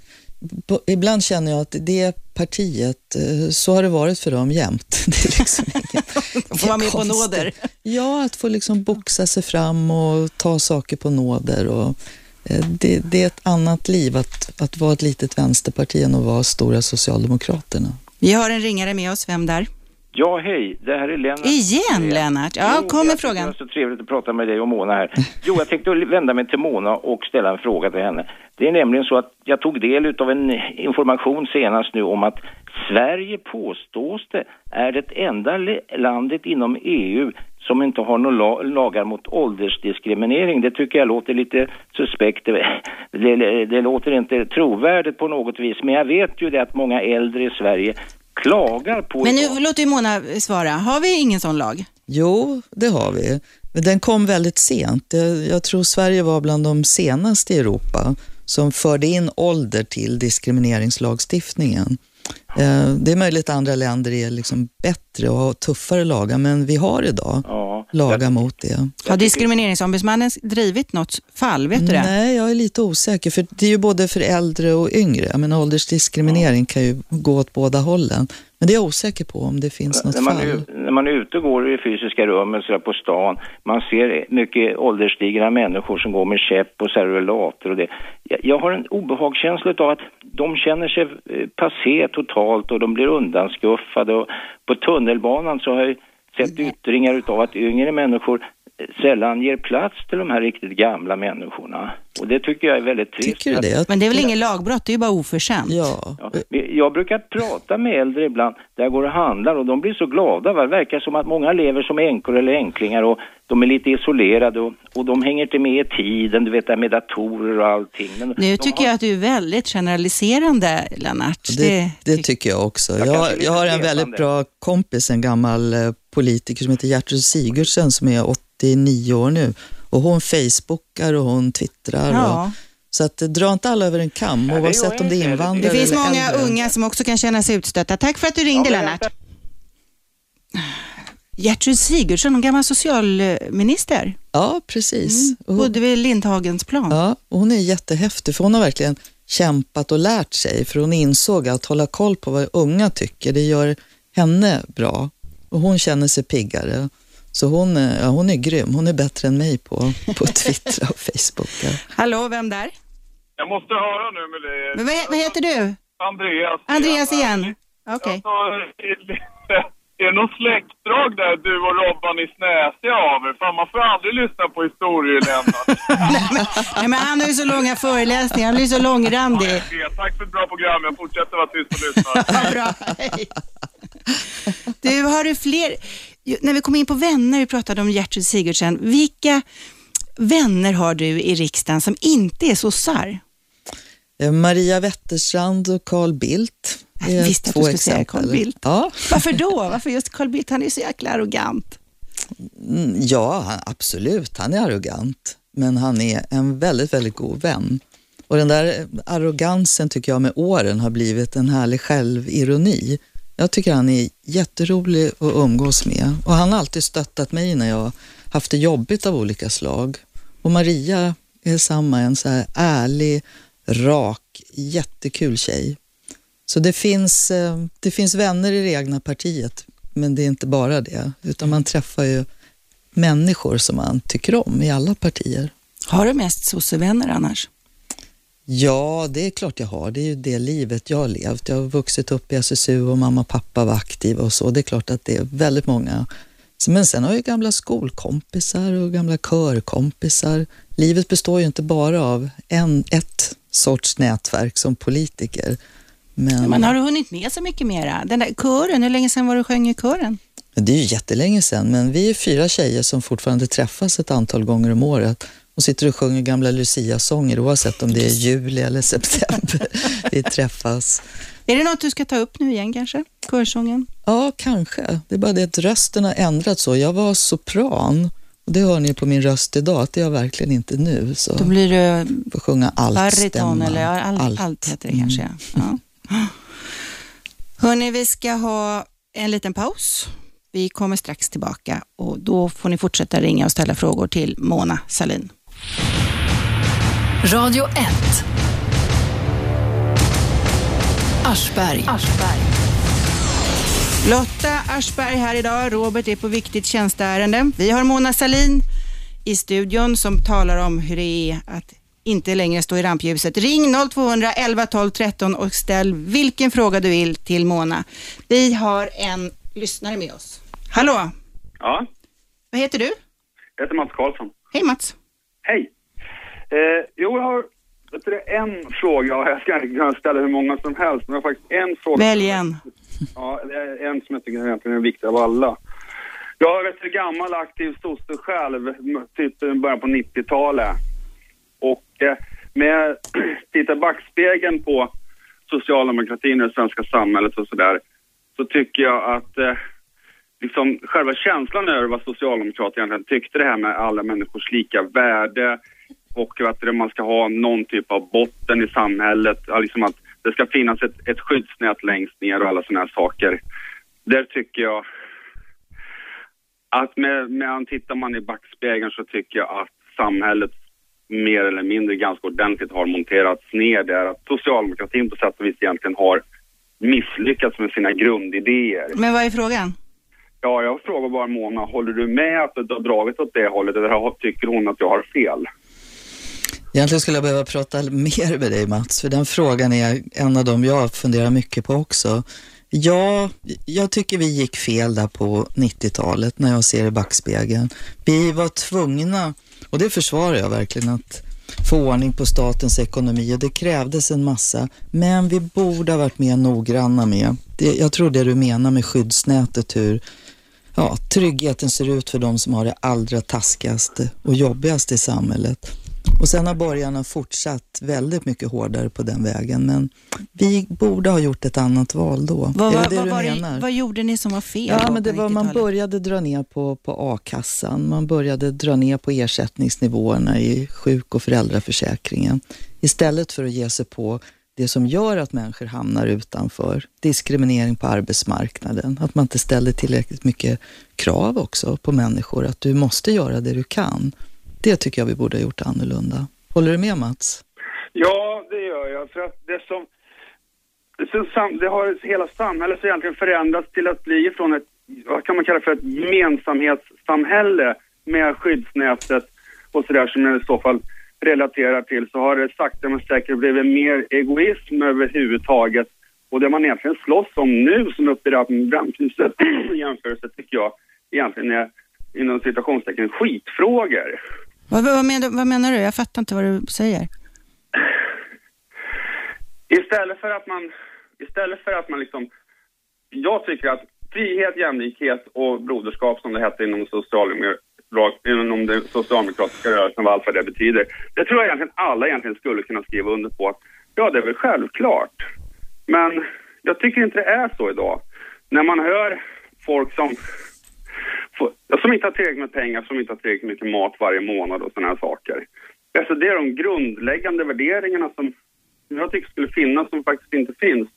ibland känner jag att det partiet, eh, så har det varit för dem jämt. [laughs] Det är liksom [laughs] inget, Få vara med på nåder. Ja, att få liksom boxa sig fram och ta saker på nåder. Och, eh, det, det är ett annat liv att, att vara ett litet vänsterparti än att vara stora Socialdemokraterna. Vi har en ringare med oss. Vem där? Ja, hej. Det här är Lennart. Igen Lennart. Ja, Jo, kom med frågan. Det var så trevligt att prata med dig och Mona här. Jo, jag tänkte [laughs] vända mig till Mona och ställa en fråga till henne. Det är nämligen så att jag tog del av en information senast nu om att Sverige påstås det är det enda landet inom EU som inte har några la- lagar mot åldersdiskriminering. Det tycker jag låter lite suspekt. Det, det, det låter inte trovärdigt på något vis. Men jag vet ju det att många äldre i Sverige klagar på... Men nu låter ju Mona svara. Har vi ingen sån lag? Jo, det har vi. Men den kom väldigt sent. Jag, jag tror Sverige var bland de senaste i Europa som förde in ålder till diskrimineringslagstiftningen. Eh, Det är möjligt att andra länder är liksom bättre och har tuffare lagar, men vi har idag Ja, lagar mot det. Har diskrimineringsombudsmannen drivit något fall? Vet du det? Nej, jag är lite osäker, för det är ju både för äldre och yngre. Jag menar, åldersdiskriminering kan ju gå åt båda hållen. Men det är jag osäker på om det finns något när man, fall. är, när man är ute och går i det fysiska rummet så på stan, man ser mycket ålderstigra människor som går med käpp och servulator och det. Jag, jag har en obehagskänsla av att de känner sig eh, passé totalt och de blir undanskuffade och på tunnelbanan så har jag sett yttringar utav att yngre människor sällan ger plats till de här riktigt gamla människorna. Och det tycker jag är väldigt trist. Tycker du det? Men det är väl inget lagbrott, det är ju bara oförskämt. Ja. Ja, jag brukar prata med äldre ibland där jag går och handlar och de blir så glada. Va? Det verkar som att många lever som änkor eller änklingar och de är lite isolerade och, och de hänger inte med i tiden, du vet det här med datorer och allting. Men Nu tycker har- jag att du är väldigt generaliserande, Lennart. Det, det tycker jag också. Jag Jag, jag har en väldigt bra kompis, en gammal eh, politiker som heter Gertrud Sigurdsen som är 89 år nu. Och hon facebookar och hon twittrar. Ja. Och, så att eh, dra inte alla över en kam, det gör oavsett om det är invandrare Det finns eller många äldre. unga som också kan känna sig utstötta. Tack för att du ringde, men Lennart. Gertrud Sigurdsen, en gammal socialminister. Ja, precis. Och hon, Bodde vid Lindhagensplan. ja, och hon är jättehäftig, för hon har verkligen kämpat och lärt sig, för hon insåg att hålla koll på vad unga tycker, det gör henne bra. Och hon känner sig piggare. Så hon, är- ja, hon är grym. Hon är bättre än mig på, på [laughs] Twitter och Facebook. Hallå, vem där? Jag måste höra nu med det. Men vad, vad heter du? Andreas. Andreas igen? Okej. Jag [laughs] sa, är det någon släktdrag där du och Robban i Snäsiga av er? Fan, man får aldrig lyssna på historier, Lennart. [laughs] Nej, men han har ju så långa föreläsningar, han blir så långrandig. Vet. Tack för ett bra program. Jag fortsätter vara tyst och lyssna. Ja, bra. Hej. [laughs] Du, har du fler... När vi kom in på vänner, vi pratade om Gertrud Sigurdsen. Vilka vänner har du i riksdagen som inte är sossar? Eh, Maria Wetterstrand och Carl Bildt. Jag är visste att du skulle säga exempel. Carl Bildt. Ja, Varför då? Varför just Carl Bildt? Han är ju så jäkla arrogant. mm, ja, absolut. Han är arrogant, men han är en väldigt, väldigt god vän. Och den där eh, arrogansen tycker jag med åren har blivit en härlig självironi. Jag tycker han är jätterolig att umgås med och han har alltid stöttat mig när jag haft det jobbigt av olika slag. Och Maria är samma, en så här ärlig, rak, jättekul tjej. Så det finns, eh, det finns vänner i det egna partiet, men det är inte bara det, utan man träffar ju människor som man tycker om i alla partier. Har du mest sossevänner annars? Ja, det är klart jag har. Det är ju det livet jag har levt. Jag har vuxit upp i SSU och mamma och pappa var aktiva och så. Det är klart att det är väldigt många. Men sen har jag ju gamla skolkompisar och gamla körkompisar. Livet består ju inte bara av en, ett sorts nätverk som politiker. Men, Men har du hunnit med så mycket mera? Den där kören, hur länge sedan var du sjöng i kören? Det är ju jättelänge sedan, men vi är fyra tjejer som fortfarande träffas ett antal gånger om året och sitter och sjunger gamla Lucia-sånger oavsett om det är juli eller september. [laughs] vi träffas. Är det något du ska ta upp nu igen kanske? Körsången? Ja, kanske. Det är bara det att rösten har ändrats så. Jag var sopran och det hör ni på min röst idag att det är jag verkligen inte nu. Så Då blir det får sjunga allt bariton eller ja, allt, allt. heter det kanske. Ja. Hörni, vi ska ha en liten paus. Vi kommer strax tillbaka och då får ni fortsätta ringa och ställa frågor till Mona Salin. Radio 1. Aschberg. Lotta Aschberg här idag. Robert är på viktigt tjänsteärende. Vi har Mona Salin i studion som talar om hur det är att inte längre stå i rampljuset. Ring 0211 12 13 och ställ vilken fråga du vill till Mona. Vi har en lyssnare med oss. Hallå, Ja, vad heter du? jag heter Mats Karlsson. Hej Mats. Hej! Eh, jo, jag har vet du, en fråga. Jag ska inte kunna ställa hur många som helst, men jag har faktiskt en fråga. Välj en. Ja, det är en som jag tycker egentligen är den viktiga av alla. Jag har varit gammal aktiv sosse själv, typ i början på 90-talet. Och eh, med [clears throat] tittar backspegeln på socialdemokratin och det svenska samhället och sådär, så tycker jag att eh, liksom själva känslan över vad Socialdemokraterna egentligen tyckte det här med alla människors lika värde och att man ska ha någon typ av botten i samhället, liksom att det ska finnas ett, ett skyddsnät längst ner och alla sådana här saker. Där tycker jag att med, med tittar man i backspegeln så tycker jag att samhället mer eller mindre ganska ordentligt har monterats ner där. Att socialdemokratin på sätt och vis egentligen har misslyckats med sina grundidéer. Men vad är frågan? Ja, jag frågar bara Mona, håller du med att det har dragit åt det hållet eller tycker hon att jag har fel? Egentligen skulle jag behöva prata mer med dig Mats, för den frågan är en av dem jag funderar mycket på också. Ja, jag tycker vi gick fel där på 90-talet när jag ser i backspegeln. Vi var tvungna, och det försvarar jag verkligen, att få ordning på statens ekonomi och det krävdes en massa. Men vi borde ha varit mer noggranna med, det, jag tror det du menar med skyddsnätet, hur ja, tryggheten ser ut för de som har det allra taskigaste och jobbigaste i samhället. Och sen har borgarna fortsatt väldigt mycket hårdare på den vägen. Men vi borde ha gjort ett annat val då. Vad, är det vad, det vad, du var menar? vad gjorde ni som var fel Ja, men det var, man 90-talet? började dra ner på, på a-kassan, man började dra ner på ersättningsnivåerna i sjuk och föräldraförsäkringen. Istället för att ge sig på det som gör att människor hamnar utanför. Diskriminering på arbetsmarknaden, att man inte ställer tillräckligt mycket krav också på människor, att du måste göra det du kan. Det tycker jag vi borde ha gjort annorlunda. Håller du med Mats? Ja, det gör jag. För att det som... Det, som det har hela samhället så egentligen förändrats till att bli från ett, vad kan man kalla för ett gemensamhetssamhälle med skyddsnätet och sådär som i så fall relaterar till så har det sakta men säkert blivit mer egoism överhuvudtaget. Och det man egentligen slåss om nu som uppe i rampljuset [clears throat] i jämförelse tycker jag egentligen är inom citationstecken skitfrågor. Vad, vad, menar, vad menar du? Jag fattar inte vad du säger. Istället för att man, istället för att man liksom, jag tycker att frihet, jämlikhet och broderskap som det hette inom, rakt inom den socialdemokratiska rörelsen, vad allt vad det betyder. Det tror jag egentligen alla egentligen skulle kunna skriva under på. Ja, det är väl självklart. Men jag tycker inte det är så idag. När man hör folk som, som inte har tillräckligt med pengar, som inte har tillräckligt mycket mat varje månad och sådana här saker. Alltså det är de grundläggande värderingarna som jag tycker skulle finnas som faktiskt inte finns.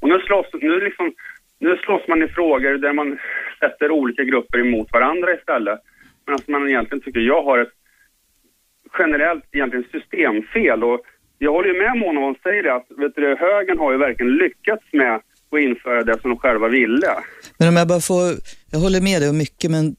Och nu slåss, nu liksom, nu slåss man i frågor där man sätter olika grupper emot varandra istället. Men man egentligen tycker jag har ett generellt egentligen systemfel. Och jag håller ju med Mona hon säger det, att vet du, högern har ju verkligen lyckats med att införa det som de själva ville. Men om jag bara får, jag håller med dig om mycket, men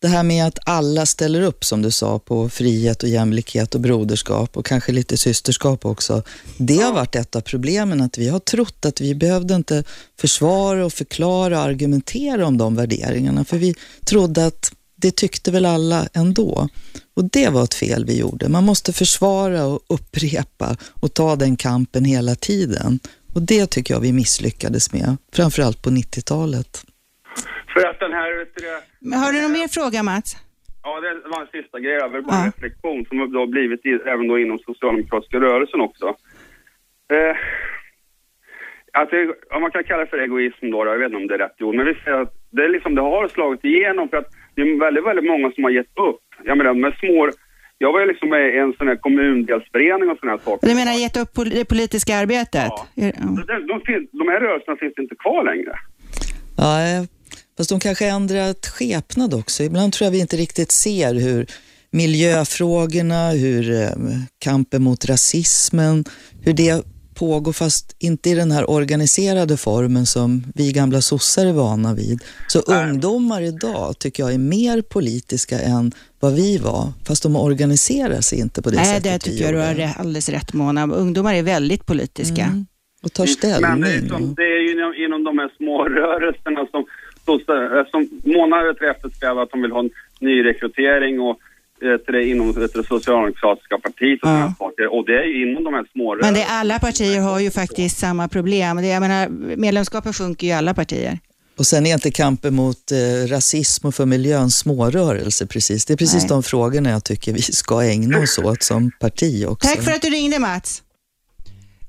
det här med att alla ställer upp som du sa på frihet och jämlikhet och broderskap och kanske lite systerskap också. Det har varit ett av problemen att vi har trott att vi behövde inte försvara och förklara och argumentera om de värderingarna för vi trodde att det tyckte väl alla ändå. Och det var ett fel vi gjorde. Man måste försvara och upprepa och ta den kampen hela tiden. Och det tycker jag vi misslyckades med, framförallt på 90-talet. För att den här, vet du, det- Men har du någon mer fråga Mats? Ja, det var en sista grej över, bara Ja. en reflektion som har då blivit i, även då inom socialdemokratiska rörelsen också. Eh, att det, om man kan kalla det för egoism då, då, jag vet inte om det är rätt ord, men vi säger att det, är liksom, det har slagit igenom för att det är väldigt, väldigt många som har gett upp. Jag menar, med små, jag var ju liksom med i en sån här kommundelsförening och såna här saker. Du menar gett upp pol- det politiska arbetet? Ja. De, de här rörelserna finns inte kvar längre. Ja, eh, fast de kanske ändrat skepnad också. Ibland tror jag vi inte riktigt ser hur miljöfrågorna, hur eh, kampen mot rasismen, hur det pågår fast inte i den här organiserade formen som vi gamla sossar är vana vid. Så ungdomar idag tycker jag är mer politiska än vad vi var, fast de organiserar sig inte på det Nej, sättet det vi tycker jag du har alldeles rätt Mona. Ungdomar är väldigt politiska. Mm. Och tar Men det är, ställning. som, det är ju inom, inom de här små rörelserna som, som, som Mona har eftersträvat att de vill ha en ny rekrytering och eh, det inom det socialdemokratiska partiet och Ja. saker. Och det är ju inom de här små Men det, alla partier har ju faktiskt samma problem. Det, jag menar, medlemskapet sjunker ju i alla partier. Och sen är inte kampen mot eh, rasism och för miljön smårörelse precis. Det är precis Nej. de frågorna jag tycker vi ska ägna oss åt som parti också. Tack för att du ringde Mats.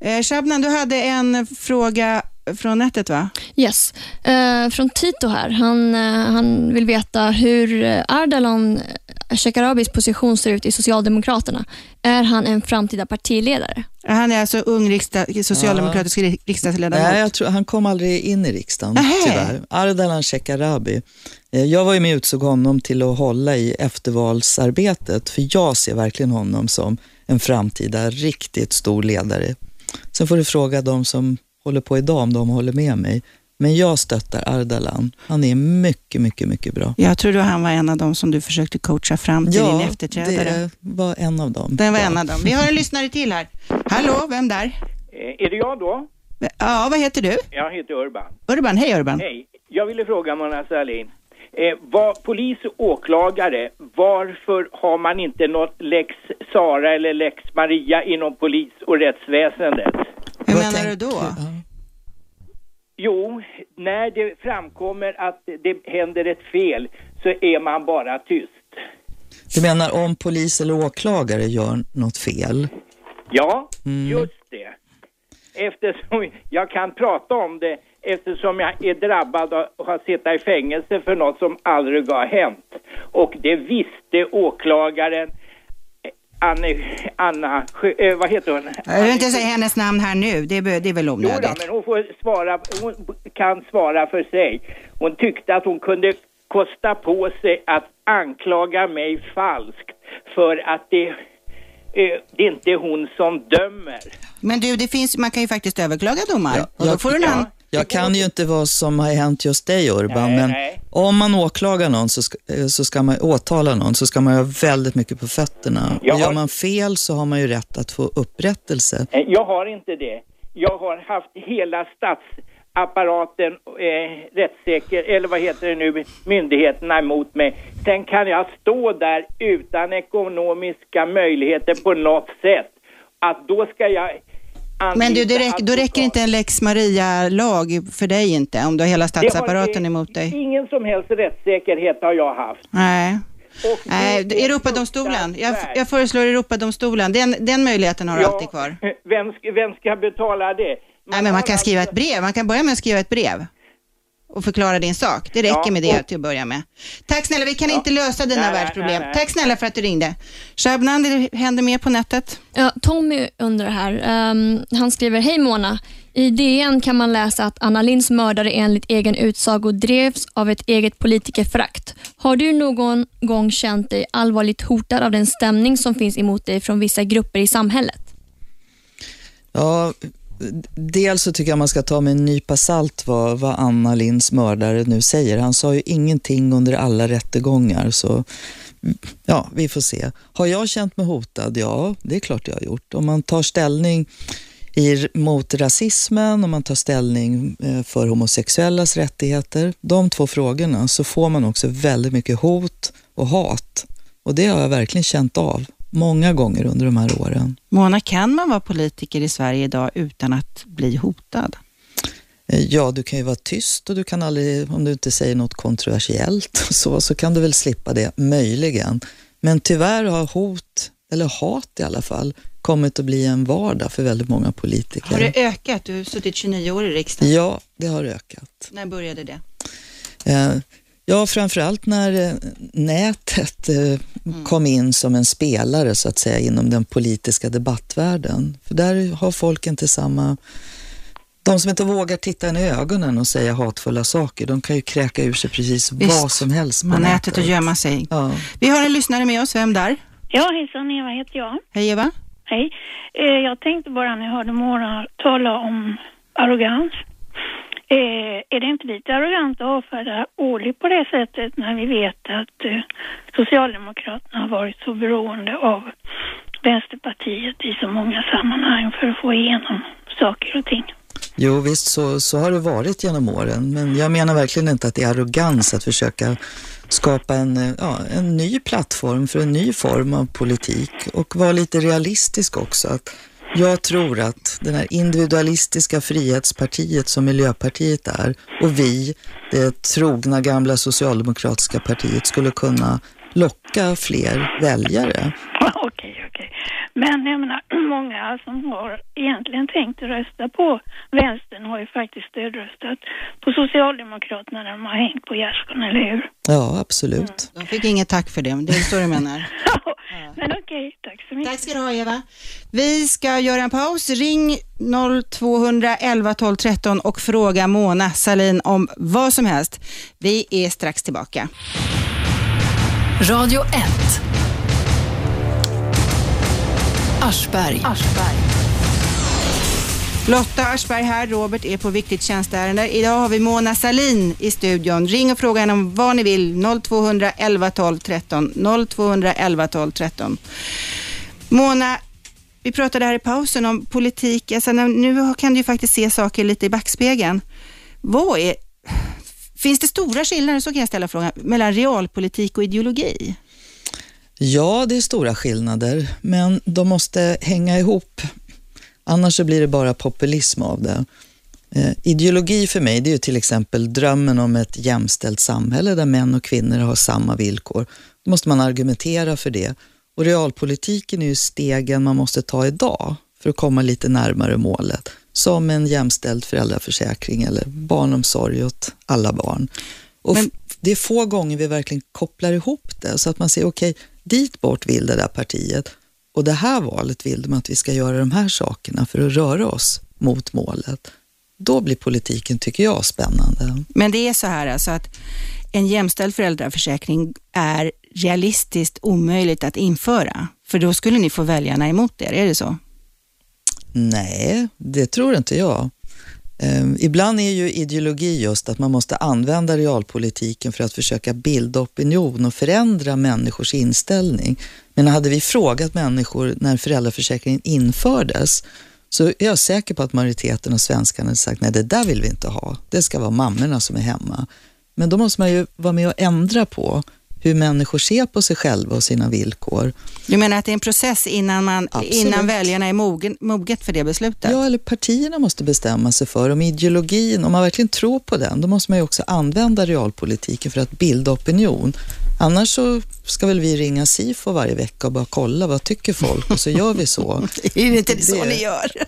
Eh, Shabnan, du hade en fråga från nätet va? Yes. Eh, från Tito här. Han, eh, han vill veta hur eh, Ardalan Shekarabis position ser ut i Socialdemokraterna. Är han en framtida partiledare? Han är alltså ung riksdag, socialdemokratisk ri- riksdagsledamot. Nej, jag tror, han kom aldrig in i riksdagen Nähä. tyvärr. Ardalan Shekarabi. Eh, Jag var ju med och utsåg honom till att hålla i eftervalsarbetet, för jag ser verkligen honom som en framtida riktigt stor ledare. Sen får du fråga de som håller på idag om de håller med mig. Men jag stöttar Ardalan. Han är mycket, mycket, mycket bra. Jag tror då han var en av dem som du försökte coacha fram till din efterträdare. det var en av dem. Den var en av dem. Vi har en lyssnare till här. Hallå, vem där? Eh, Är det jag då? Ja, vad heter du? Jag heter Urban. Urban, hej Urban. Hej. Jag ville fråga Mona Sahlin. Eh, vad, polis och åklagare, varför har man inte något lex Sara eller lex Maria inom polis och rättsväsendet? Hur menar du då? Jo, när det framkommer att det händer ett fel så är man bara tyst. Du menar om polis eller åklagare gör något fel? Ja, Mm. just det. Eftersom jag kan prata om det eftersom jag är drabbad och har suttit i fängelse för något som aldrig har hänt. Och det visste åklagaren Anne, Anna, eh, vad heter hon? Jag vill inte säga hennes namn här nu, det är, det är väl Jo då, onödigt. men hon får svara, hon kan svara för sig. Hon tyckte att hon kunde kosta på sig att anklaga mig falskt för att det, eh, det är inte hon som dömer. Men du, det finns, man kan ju faktiskt överklaga domar. och då får du en annan... Jag kan ju inte vad som har hänt just dig Urban, Nej, men nej. om man åklagar någon så ska, eh, så ska man åtala någon så ska man ha väldigt mycket på fötterna. Jag har- gör man fel så har man ju rätt att få upprättelse. Eh, Jag har inte det. Jag har haft hela statsapparaten, eh, rättssäker, eller vad heter det nu, myndigheterna emot mig. Sen kan jag stå där utan ekonomiska möjligheter på något sätt. Att då ska jag Men du, det räcker, då räcker inte en lex Maria-lag för dig inte, om du har hela statsapparaten emot dig. Ingen som helst rättssäkerhet har jag haft. Nej. Nej, Europadomstolen. Jag, jag föreslår Europadomstolen. Den, den möjligheten har du alltid kvar. Vem, vem ska betala det? Nej, men man kan skriva ett brev. Man kan börja med att skriva ett brev och förklara din sak. Det räcker Ja, med det och- till att börja med. Tack snälla, vi kan inte lösa dina Nej, världsproblem. nej, nej. Tack snälla för att du ringde. Shabnan, det händer mer på nätet. Ja, Tommy undrar här. Ehm, han skriver, Hej Mona. I DN kan man läsa att Anna Linds mördare enligt egen utsago drevs av ett eget politikerförakt. Har du någon gång känt dig allvarligt hotad av den stämning som finns emot dig från vissa grupper i samhället? Ja, dels så tycker jag man ska ta med en nypa salt vad, vad Anna Linds mördare nu säger. Han sa ju ingenting under alla rättegångar, så mm, ja, vi får se. Har jag känt mig hotad? Ja, det är klart jag har gjort. Om man tar ställning i, mot rasismen, om man tar ställning eh, för homosexuellas rättigheter, de två frågorna, så får man också väldigt mycket hot och hat. Och det har jag verkligen känt av många gånger under de här åren. Mona, kan man vara politiker i Sverige idag utan att bli hotad? Eh, Ja, du kan ju vara tyst och du kan aldrig, om du inte säger något kontroversiellt, så, så kan du väl slippa det, möjligen. Men tyvärr har hot, eller hat i alla fall, kommit att bli en vardag för väldigt många politiker. Har det ökat? Du har suttit 29 år i riksdagen. Ja, det har ökat. När började det? Ja, framförallt när eh, nätet eh, kom in som en spelare så att säga inom den politiska debattvärlden. För där har folk inte samma... De som inte vågar titta en i ögonen och säga hatfulla saker, de kan ju kräka ur sig precis Visst, vad som helst på Man nätet och gömma sig. Ja. Vi har en lyssnare med oss, vem där? Ja, hejsan, Eva heter jag. Hej Eva. Hej. Eh, jag tänkte bara när jag hörde Mona tala om arrogans. Eh, är det inte lite arrogant att avfärda Ohly på det sättet när vi vet att eh, Socialdemokraterna har varit så beroende av Vänsterpartiet i så många sammanhang för att få igenom saker och ting? Jo, visst så, så har det varit genom åren, men jag menar verkligen inte att det är arrogans att försöka skapa en, eh, ja, en ny plattform för en ny form av politik och vara lite realistisk också. Att jag tror att det här individualistiska frihetspartiet som Miljöpartiet är och vi, det trogna gamla socialdemokratiska partiet, skulle kunna locka fler väljare. [laughs] Okej, okej. Men jag menar, [clears throat] många som har egentligen tänkt att rösta på vänstern har ju faktiskt stödröstat på Socialdemokraterna när de har hängt på gärdsgården, eller hur? Ja, absolut. De fick inget tack för det, men det är så du menar. [laughs] Men okej, tack så mycket. Tack ska du ha Eva. Vi ska göra en paus. Ring 0211 12 13 och fråga Mona Salin om vad som helst. Vi är strax tillbaka. Radio 1. Aschberg. Lotta Aschberg här, Robert är på viktigt tjänsteärende. Idag har vi Mona Salin i studion. Ring och fråga henne om vad ni vill. 0211 12 13. 0211 12 13. Mona, Vi pratade här i pausen om politik. Alltså, nu kan du ju faktiskt se saker lite i backspegeln. Vad är, finns det stora skillnader, så kan jag ställa frågan, mellan realpolitik och ideologi? Ja, det är stora skillnader, men de måste hänga ihop. Annars så blir det bara populism av det. Eh, ideologi för mig, det är ju till exempel drömmen om ett jämställt samhälle där män och kvinnor har samma villkor. Då måste man argumentera för det. Och realpolitiken är ju stegen man måste ta idag för att komma lite närmare målet. Som en jämställd föräldraförsäkring eller barnomsorg åt alla barn. Och f- det är få gånger vi verkligen kopplar ihop det så att man säger okej, dit bort vill det där partiet och det här valet vill de att vi ska göra de här sakerna för att röra oss mot målet. Då blir politiken, tycker jag, spännande. Men det är så här alltså att en jämställd föräldraförsäkring är realistiskt omöjligt att införa. För då skulle ni få väljarna emot er, är det så? Nej, det tror inte jag. Eh, ibland är ju ideologi just att man måste använda realpolitiken för att försöka bilda opinion och förändra människors inställning. Men hade vi frågat människor när föräldraförsäkringen infördes så är jag säker på att majoriteten av svenskarna hade sagt nej det där vill vi inte ha. Det ska vara mammorna som är hemma. Men då måste man ju vara med och ändra på hur människor ser på sig själva och sina villkor. Du menar att det är en process innan, man, Absolut. innan väljarna är mogen, moget för det beslutet? Ja, eller partierna måste bestämma sig för om ideologin, om man verkligen tror på den, då måste man ju också använda realpolitiken för att bilda opinion. Annars så ska väl vi ringa SIFO varje vecka och bara kolla vad tycker folk och så gör vi så. [laughs] är det inte så ni gör? [laughs]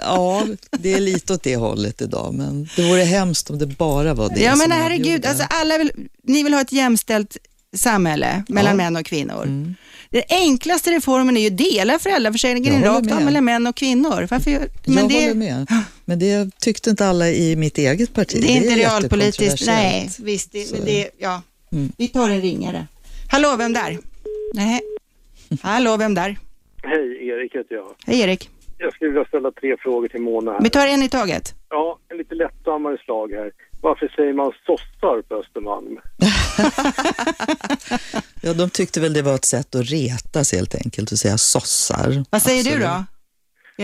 Ja, det är lite åt det hållet idag, men det vore hemskt om det bara var det Ja, men herregud, alltså alla vill, ni vill ha ett jämställt samhälle mellan Ja. män och kvinnor. Den enklaste reformen är ju att dela föräldraförsäkringen Jag rakt av mellan män och kvinnor. Varför gör, men jag det, håller med, men det tyckte inte alla i mitt eget parti. det är inte realpolitiskt. jättekontroversiellt. Nej, visst. Det, men det, ja. Mm. Vi tar en ringare. Hallå, vem där? Nej. Hallå, vem där? Hej, Erik heter jag. Hej Erik. Jag skulle vilja ställa tre frågor till Mona här. Vi tar en i taget. Ja, en lite lättsammare slag här. Varför säger man sossar på Östermalm? [laughs] Ja, de tyckte väl det var ett sätt att retas helt enkelt, att säga sossar. Vad säger Absolut. du då,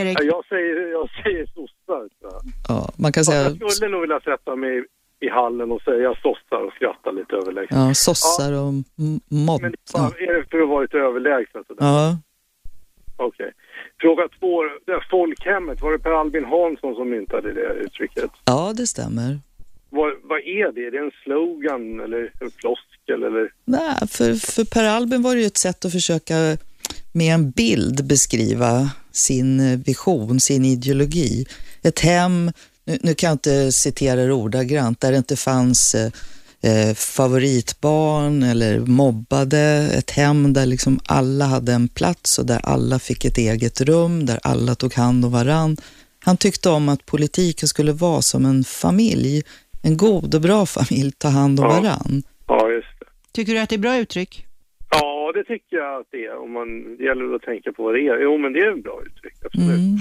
Erik? Ja, jag säger, jag säger sossar. Ja, man kan säga Jag skulle nog vilja sätta mig i hallen och säga sossar och skratta lite överlägset. ja, sossar och m- mobb. Men det är bara- är det för att vara lite överlägset? sådär? Ja, Okej. Fråga två, det folkhemmet, var det Per Albin Hansson som myntade det uttrycket? ja, det stämmer. Vad, vad är det? Är det en slogan eller en floskel eller? Nej, för, för Per Albin var det ju ett sätt att försöka med en bild beskriva sin vision, sin ideologi. Ett hem, nu, nu kan jag inte citera det ordagrant, där det inte fanns eh, eh favoritbarn eller mobbade. Ett hem där liksom alla hade en plats och där alla fick ett eget rum, där alla tog hand om varann. Han tyckte om att politiken skulle vara som en familj, en god och bra familj, ta hand om Ja. varann. Ja, just det. Tycker du att det är bra uttryck? Ja, det tycker jag att det är. Om man, det gäller att tänka på vad det är. Jo, men det är en bra uttryck. Absolut. Mm.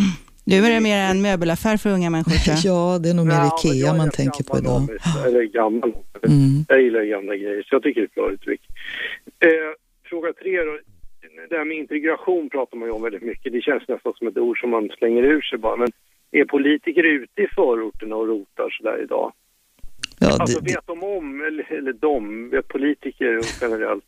Du är det mer en möbelaffär för unga människor tror jag. [laughs] Ja, det är nog mer Ja, Ikea man tänker på idag. Eller gammal. Mm. Jag gillar gamla grejer, så jag tycker det är ett bra uttryck. Eh, fråga tre då. Det här med integration pratar man ju om väldigt mycket. Det känns nästan som ett ord som man slänger ur sig bara. Men är politiker ute i förorterna och rotar sådär idag? Ja, alltså det, vet de om, eller, eller de, vet politiker generellt?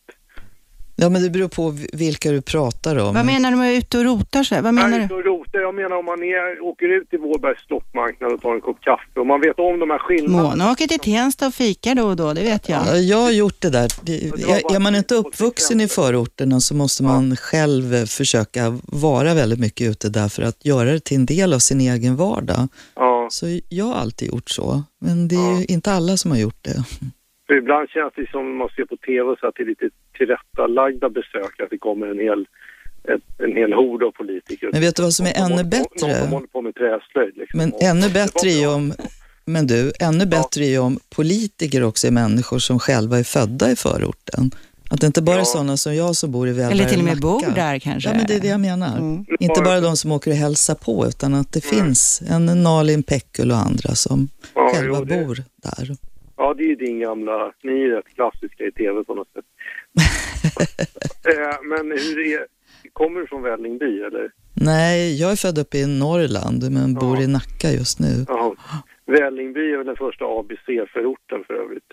ja, men det beror på vilka du pratar om. Vad menar du med ute och rotar sig? Vad menar Nej, du? ute och rotar. Jag menar om man är, åker ut till Vårbergs loppmarknad och tar en kopp kaffe och man vet om de här skillnaderna. Mona åker till Tensta och fikar då och då, det vet jag. Ja, jag har gjort det där. Det- Är, är man inte uppvuxen i förorterna så måste man själv eh, försöka vara väldigt mycket ute där för att göra det till en del av sin egen vardag. Ja. Så jag har alltid gjort så, men det är ju inte alla som har gjort det. För ibland känns det som man ser på tv så att det är lite tillrättalagda besök, att det kommer en hel, ett, en hel hord av politiker. Men vet du vad som är ännu någon- Någon bättre? som håller på med träslöjd. Liksom. Men ännu bättre är ju om, men du, ännu bättre är ju om politiker också är människor som själva är födda i förorten. Att det inte bara är sådana som jag som bor i Välberga Eller till och med Nacka. bor där kanske. Ja, men det är det jag menar. Mm. Inte bara de som åker och hälsar på, utan att det finns en Nalin Pekul och andra som Ja, själva jo, det- bor där. Ja, det är ju din gamla... Ni är rätt klassiska i tv på något sätt. [laughs] eh, men hur är... Kommer du från Vällingby eller? Nej, jag är född uppe i Norrland men bor i Nacka just nu. Ja. Vällingby är väl den första ABC-förorten för övrigt.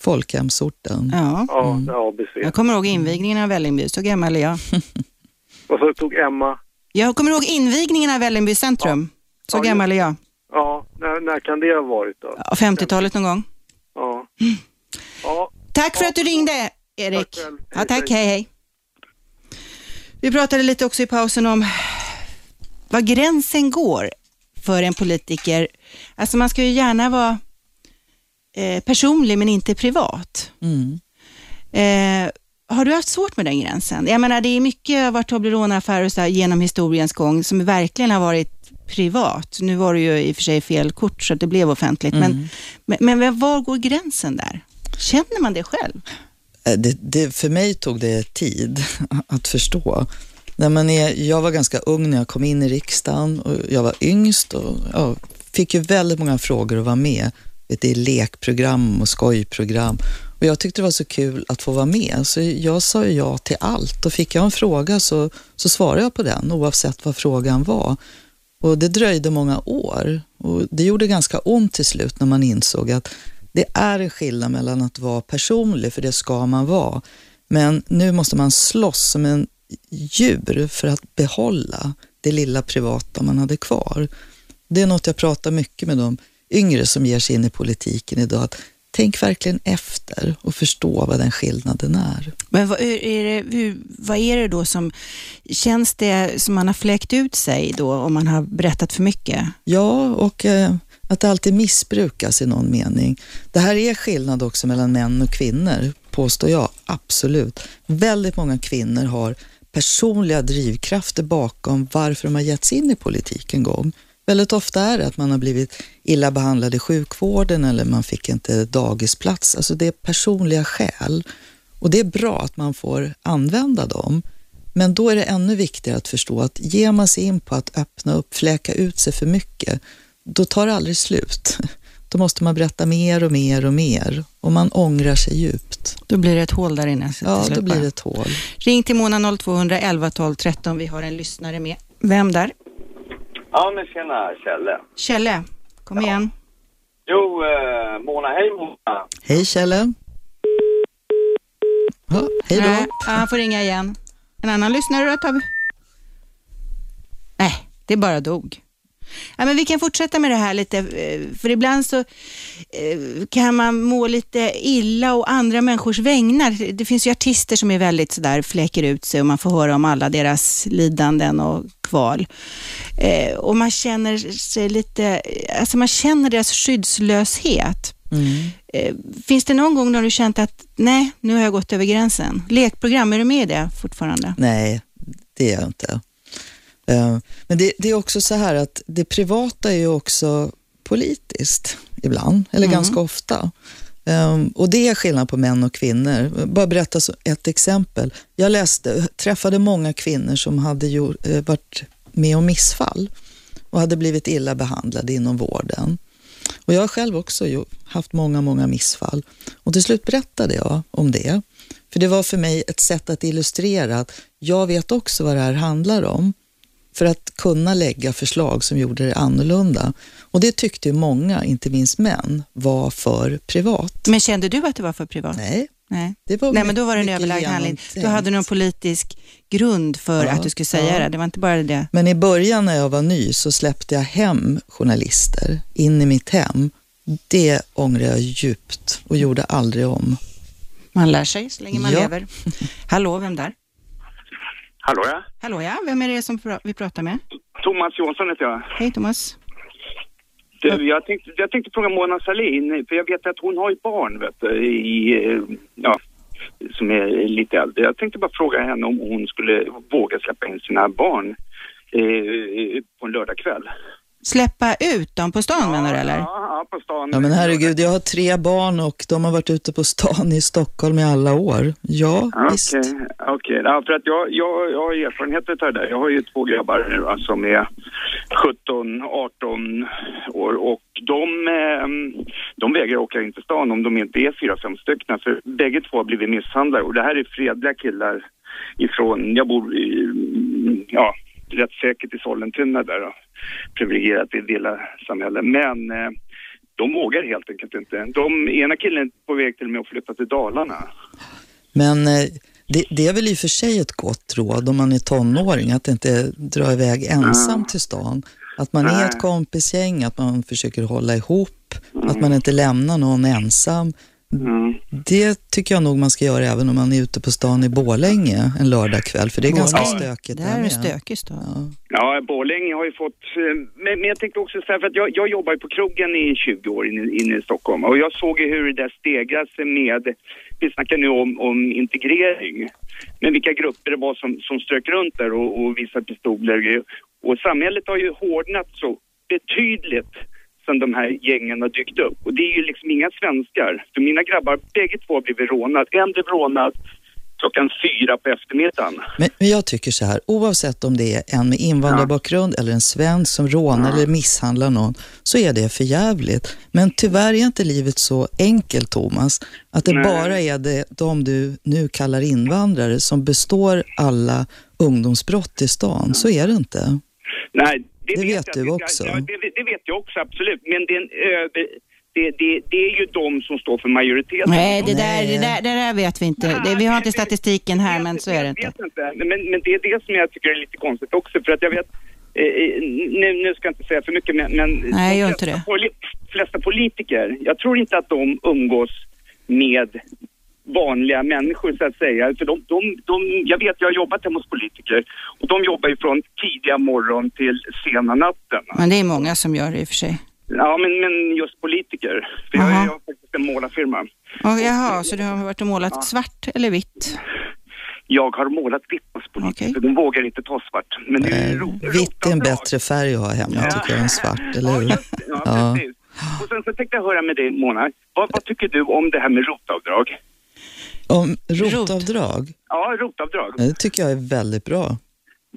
Folkhemsorten. Ja. Ja, Mm. är ABC. Jag kommer ihåg invigningen av Vällingby, så gammal är jag. [laughs] Och så tog Emma, Jag kommer ihåg invigningen av Vällingby centrum. Så Ja, gammal är jag. ja, när, när kan det ha varit då? Ja, 50-talet någon gång. Ja. Ja, Tack för att du ringde, Erik. Tack själv. Ja, tack, hej, hej. Vi pratade lite också i pausen om var gränsen går för en politiker. Alltså man ska ju gärna vara eh, personlig men inte privat. Mm. Eh, har du haft svårt med den gränsen? Jag menar, det är mycket av Toblerone-affärer och så här genom historiens gång som verkligen har varit privat. Nu var det ju i och för sig fel kort så att det blev offentligt. Mm. Men, men, men var går gränsen där? Känner man det själv? Eh, Det, det, för mig tog det tid [laughs] att förstå. När man är, jag var ganska ung när jag kom in i riksdagen och jag var yngst och ja, fick ju väldigt många frågor att vara med. Det är lekprogram och skojprogram. Och jag tyckte det var så kul att få vara med, så jag sa ja till allt. Och fick jag en fråga så, så svarade jag på den, oavsett vad frågan var. Och det dröjde många år och det gjorde ganska ont till slut när man insåg att det är en skillnad mellan att vara personlig, för det ska man vara. Men nu måste man slåss som en djur för att behålla det lilla privata man hade kvar. Det är något jag pratar mycket med dem yngre som ger sig in i politiken idag. Att tänk verkligen efter och förstå vad den skillnaden är. Men vad är, det, hur, vad är det då som, känns det som man har fläkt ut sig då om man har berättat för mycket? Ja, och eh, att det alltid missbrukas i någon mening. Det här är skillnad också mellan män och kvinnor, påstår jag. Absolut. Väldigt många kvinnor har personliga drivkrafter bakom varför de har gett sig in i politik en gång. Väldigt ofta är det att man har blivit illa behandlad i sjukvården eller man fick inte dagisplats. Alltså det är personliga skäl. Och det är bra att man får använda dem. Men då är det ännu viktigare att förstå att ger man sig in på att öppna upp, fläka ut sig för mycket, då tar det aldrig slut. Då måste man berätta mer och mer och mer och man ångrar sig djupt. Då blir det ett hål där inne. Ja, då blir det ett hål. Ring till Mona 0211 12 13. Vi har en lyssnare med. Vem där? Ja, men tjena Kjelle. Kjelle, kom igen. Jo, eh, Mona, hej Mona. Hej Kjelle. Ja, hej Nej, då. ja, han får ringa igen. En annan lyssnare då tar vi. Nej, det bara dog. Ja, men vi kan fortsätta med det här lite, eh, för ibland så eh, kan man må lite illa och andra människors vägnar. Det finns ju artister som är väldigt sådär, fläker ut sig och man får höra om alla deras lidanden och kval. Eh, Och man känner sig lite, alltså man känner deras skyddslöshet. Mm. Eh, Finns det någon gång när du känt att nej, nu har jag gått över gränsen? Lekprogram, är du med i det fortfarande? Nej, det är jag inte. Eh, Men det, det är också så här att det privata är ju också politiskt ibland, eller Mm. ganska ofta. Um, och det är skillnad på män och kvinnor. Bara berätta ett exempel. Jag läste, träffade många kvinnor som hade gjort, eh, varit med om missfall och hade blivit illa behandlade inom vården. Och jag har själv också haft många, många missfall. Och till slut berättade jag om det. För det var för mig ett sätt att illustrera att jag vet också vad det här handlar om. För att kunna lägga förslag som gjorde det annorlunda. Och det tyckte många, inte minst män, var för privat. Men kände du att det var för privat? Nej. Nej, Det var Nej men då var det en överlagd handling. Du hade någon politisk grund för Ja, att du skulle säga ja. det. Det var inte bara det. Men i början när jag var ny så släppte jag hem journalister in i mitt hem. Det ångrar jag djupt och gjorde aldrig om. Man lär sig så länge man Ja. lever. [laughs] Hallå, vem där? Hallå ja. Hallå ja, vem är det som vi pratar med? Thomas Jonsson heter jag. Hej Thomas. Du, jag, tänkte, jag tänkte fråga Mona Sahlin, för jag vet att hon har ju barn vet du, i, ja, som är lite äldre. Jag tänkte bara fråga henne om hon skulle våga släppa in sina barn eh, på en lördagkväll. Släppa ut dem på stan menar du eller? Ja, på stan. Ja men herregud, jag har tre barn och de har varit ute på stan i Stockholm i alla år. Ja, Okej, visst. okej. Ja, för att jag, jag, jag har erfarenhet av det där. Jag har ju två grabbar nu va, som är 17, 18 år och de, eh, de vägrar åka in till stan om de inte är fyra, fem stycken. För bägge två har blivit misshandlade och det här är fredliga killar ifrån, jag bor i, ja, rätt säkert i Sollentuna där då. Privilegierat i villasamhälle. Men eh, de vågar helt enkelt inte. De, ena killen är på väg till och med att flytta till Dalarna. Men eh, det, det är väl i och för sig ett gott råd om man är tonåring att inte dra iväg ensam till stan. Att man är ett kompisgäng, att man försöker hålla ihop, att man inte lämnar någon ensam. Det tycker jag nog man ska göra även om man är ute på stan i Borlänge en lördagkväll, för det är ganska stökigt Det här är en stökig stad. Ja, Borlänge har ju fått... eh, Men, men jag tänkte också säga, för att jag, jag jobbar ju på krogen i 20 år inne, inne i Stockholm och jag såg ju hur det där stegras med... Vi snackar nu om, om integrering. Men vilka grupper det var som, som strök runt där och, och visade pistoler. Och samhället har ju hårdnat så betydligt sen de här gängen har dykt upp. Och det är ju liksom inga svenskar. För mina grabbar, bägge två har blivit rånade. En blev rånad klockan fyra på eftermiddagen. Men, men jag tycker så här, oavsett om det är en med invandrarbakgrund eller en svensk som rånar eller misshandlar någon, så är det för jävligt. Men tyvärr är inte livet så enkelt, Thomas, att det Nej. bara är det, de du nu kallar invandrare som består alla ungdomsbrott i stan. Så är det inte. Nej, det, Det vet, vet jag. du också. Ja, det, det vet jag också, absolut. Men det är, en, över, det, det, det är ju de som står för majoriteten. Nej, det där, det, där, det där vet vi inte. Det, vi har inte statistiken här, men så är det inte. vet inte. Men, men det är det som jag tycker är lite konstigt också. För att jag vet, eh, eh, nu, nu ska jag inte säga för mycket, men, men Nej, de gör inte flesta, det. poli, flesta politiker, jag tror inte att de umgås med vanliga människor så att säga. För de, de, de, jag vet, jag har jobbat hemma hos politiker och de jobbar ju från tidiga morgon till sena natten. Men det är många som gör det i och för sig. Ja, men, men just politiker. För jag, Aha. jag har faktiskt en målarfirma. Och, jaha, så du har varit och målat svart eller vitt? Jag har målat vitt hos politiker, för de vågar inte ta svart. Men det är ro, Vitt är en bättre färg att ha hemma tycker jag än svart, eller hur? Ja, precis. Och sen så tänkte jag höra med dig, Mona. Vad, vad tycker du om det här med rotavdrag? Om rotavdrag, Ja, rotavdrag. det tycker jag är väldigt bra.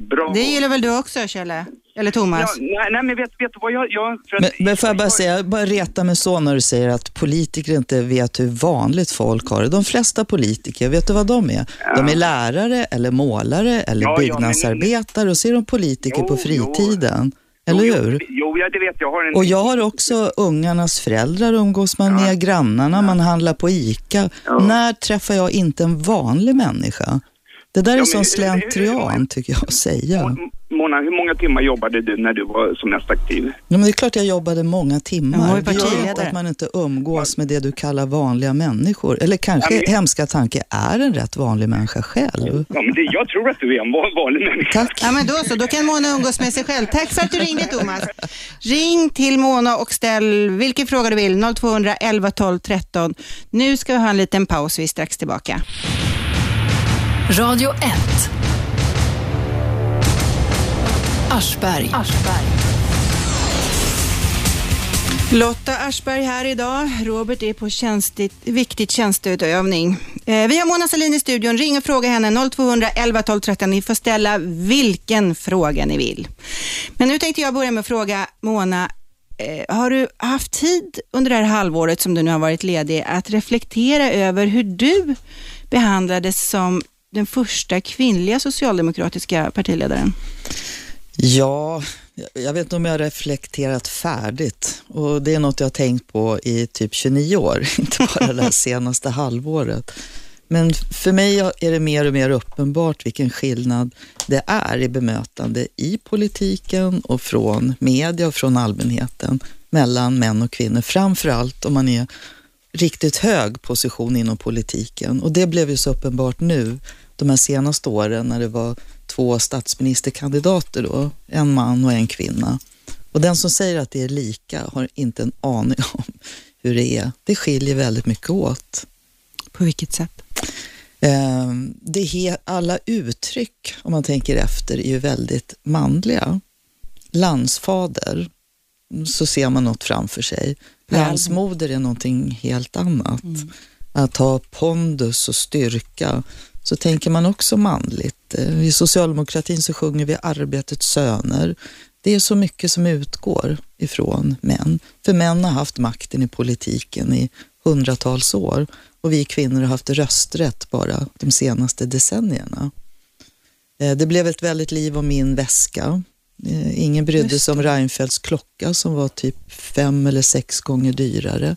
Bra. Det gillar väl du också, Kjelle? Eller Thomas? Ja, nej, nej, men vet, vet du vad jag... jag för att, Men, men får jag bara säga, jag bara reta mig så när du säger att politiker inte vet hur vanligt folk har det. De flesta politiker, vet du vad de är? De är lärare eller målare eller Ja, ja, men- byggnadsarbetare och så är de politiker på fritiden. Eller hur? Jo, ja, det vet jag. jag har en... Och jag har också ungarnas föräldrar umgås man med, grannarna, man handlar på ICA. När träffar jag inte en vanlig människa? Det där är Ja, sån men- slentrian tycker jag att säga. Mona, hur många timmar jobbade du när du var som mest aktiv? Ja, men det är klart jag jobbade många timmar. Ja, det gör ju att man inte umgås med det du kallar vanliga människor. Eller kanske, hemska tanke, är en rätt vanlig människa själv. Ja, men det, jag tror att du är en van- vanlig människa. Tack. Ja, men då så. Då kan Mona umgås med sig själv. Tack för att du ringde, Thomas. Ring till Mona och ställ vilken fråga du vill. 0200 11 12 13. Nu ska vi ha en liten paus. Vi är strax tillbaka. Radio 1. Aschberg. Lotta Aschberg här idag. Robert är på tjänstigt, viktigt tjänsteutövning. Eh, vi har Mona Sahlin i studion. Ring och fråga henne 0200 11 12 13. Ni får ställa vilken fråga ni vill. Men nu tänkte jag börja med att fråga Mona, eh, har du haft tid under det här halvåret som du nu har varit ledig att reflektera över hur du behandlades som den första kvinnliga socialdemokratiska partiledaren? Ja, jag- vet inte om jag har reflekterat färdigt. Och det är något jag har tänkt på i typ 29 år, [laughs] inte bara det här senaste halvåret. Men för mig är det mer och mer uppenbart vilken skillnad det är i bemötande i politiken och från media och från allmänheten mellan män och kvinnor. Framför allt om man är riktigt hög position inom politiken. Och det blev ju så uppenbart nu de här senaste åren när det var två statsministerkandidater då, en man och en kvinna. Och den som säger att det är lika har inte en aning [laughs] om hur det är. Det skiljer väldigt mycket åt. På vilket sätt? Eh, det alla uttryck, om man tänker efter, är ju väldigt manliga. Landsfader, så ser man något framför sig. Landsmoder är någonting helt annat. Att ha pondus och styrka, så tänker man också manligt. Eh, I socialdemokratin så sjunger vi arbetets söner. Det är så mycket som utgår ifrån män. För män har haft makten i politiken i hundratals år och vi kvinnor har haft rösträtt bara de senaste decennierna. Eh, Det blev ett väldigt liv om min väska. Eh, Ingen brydde sig om Reinfeldts klocka som var typ fem eller sex gånger dyrare.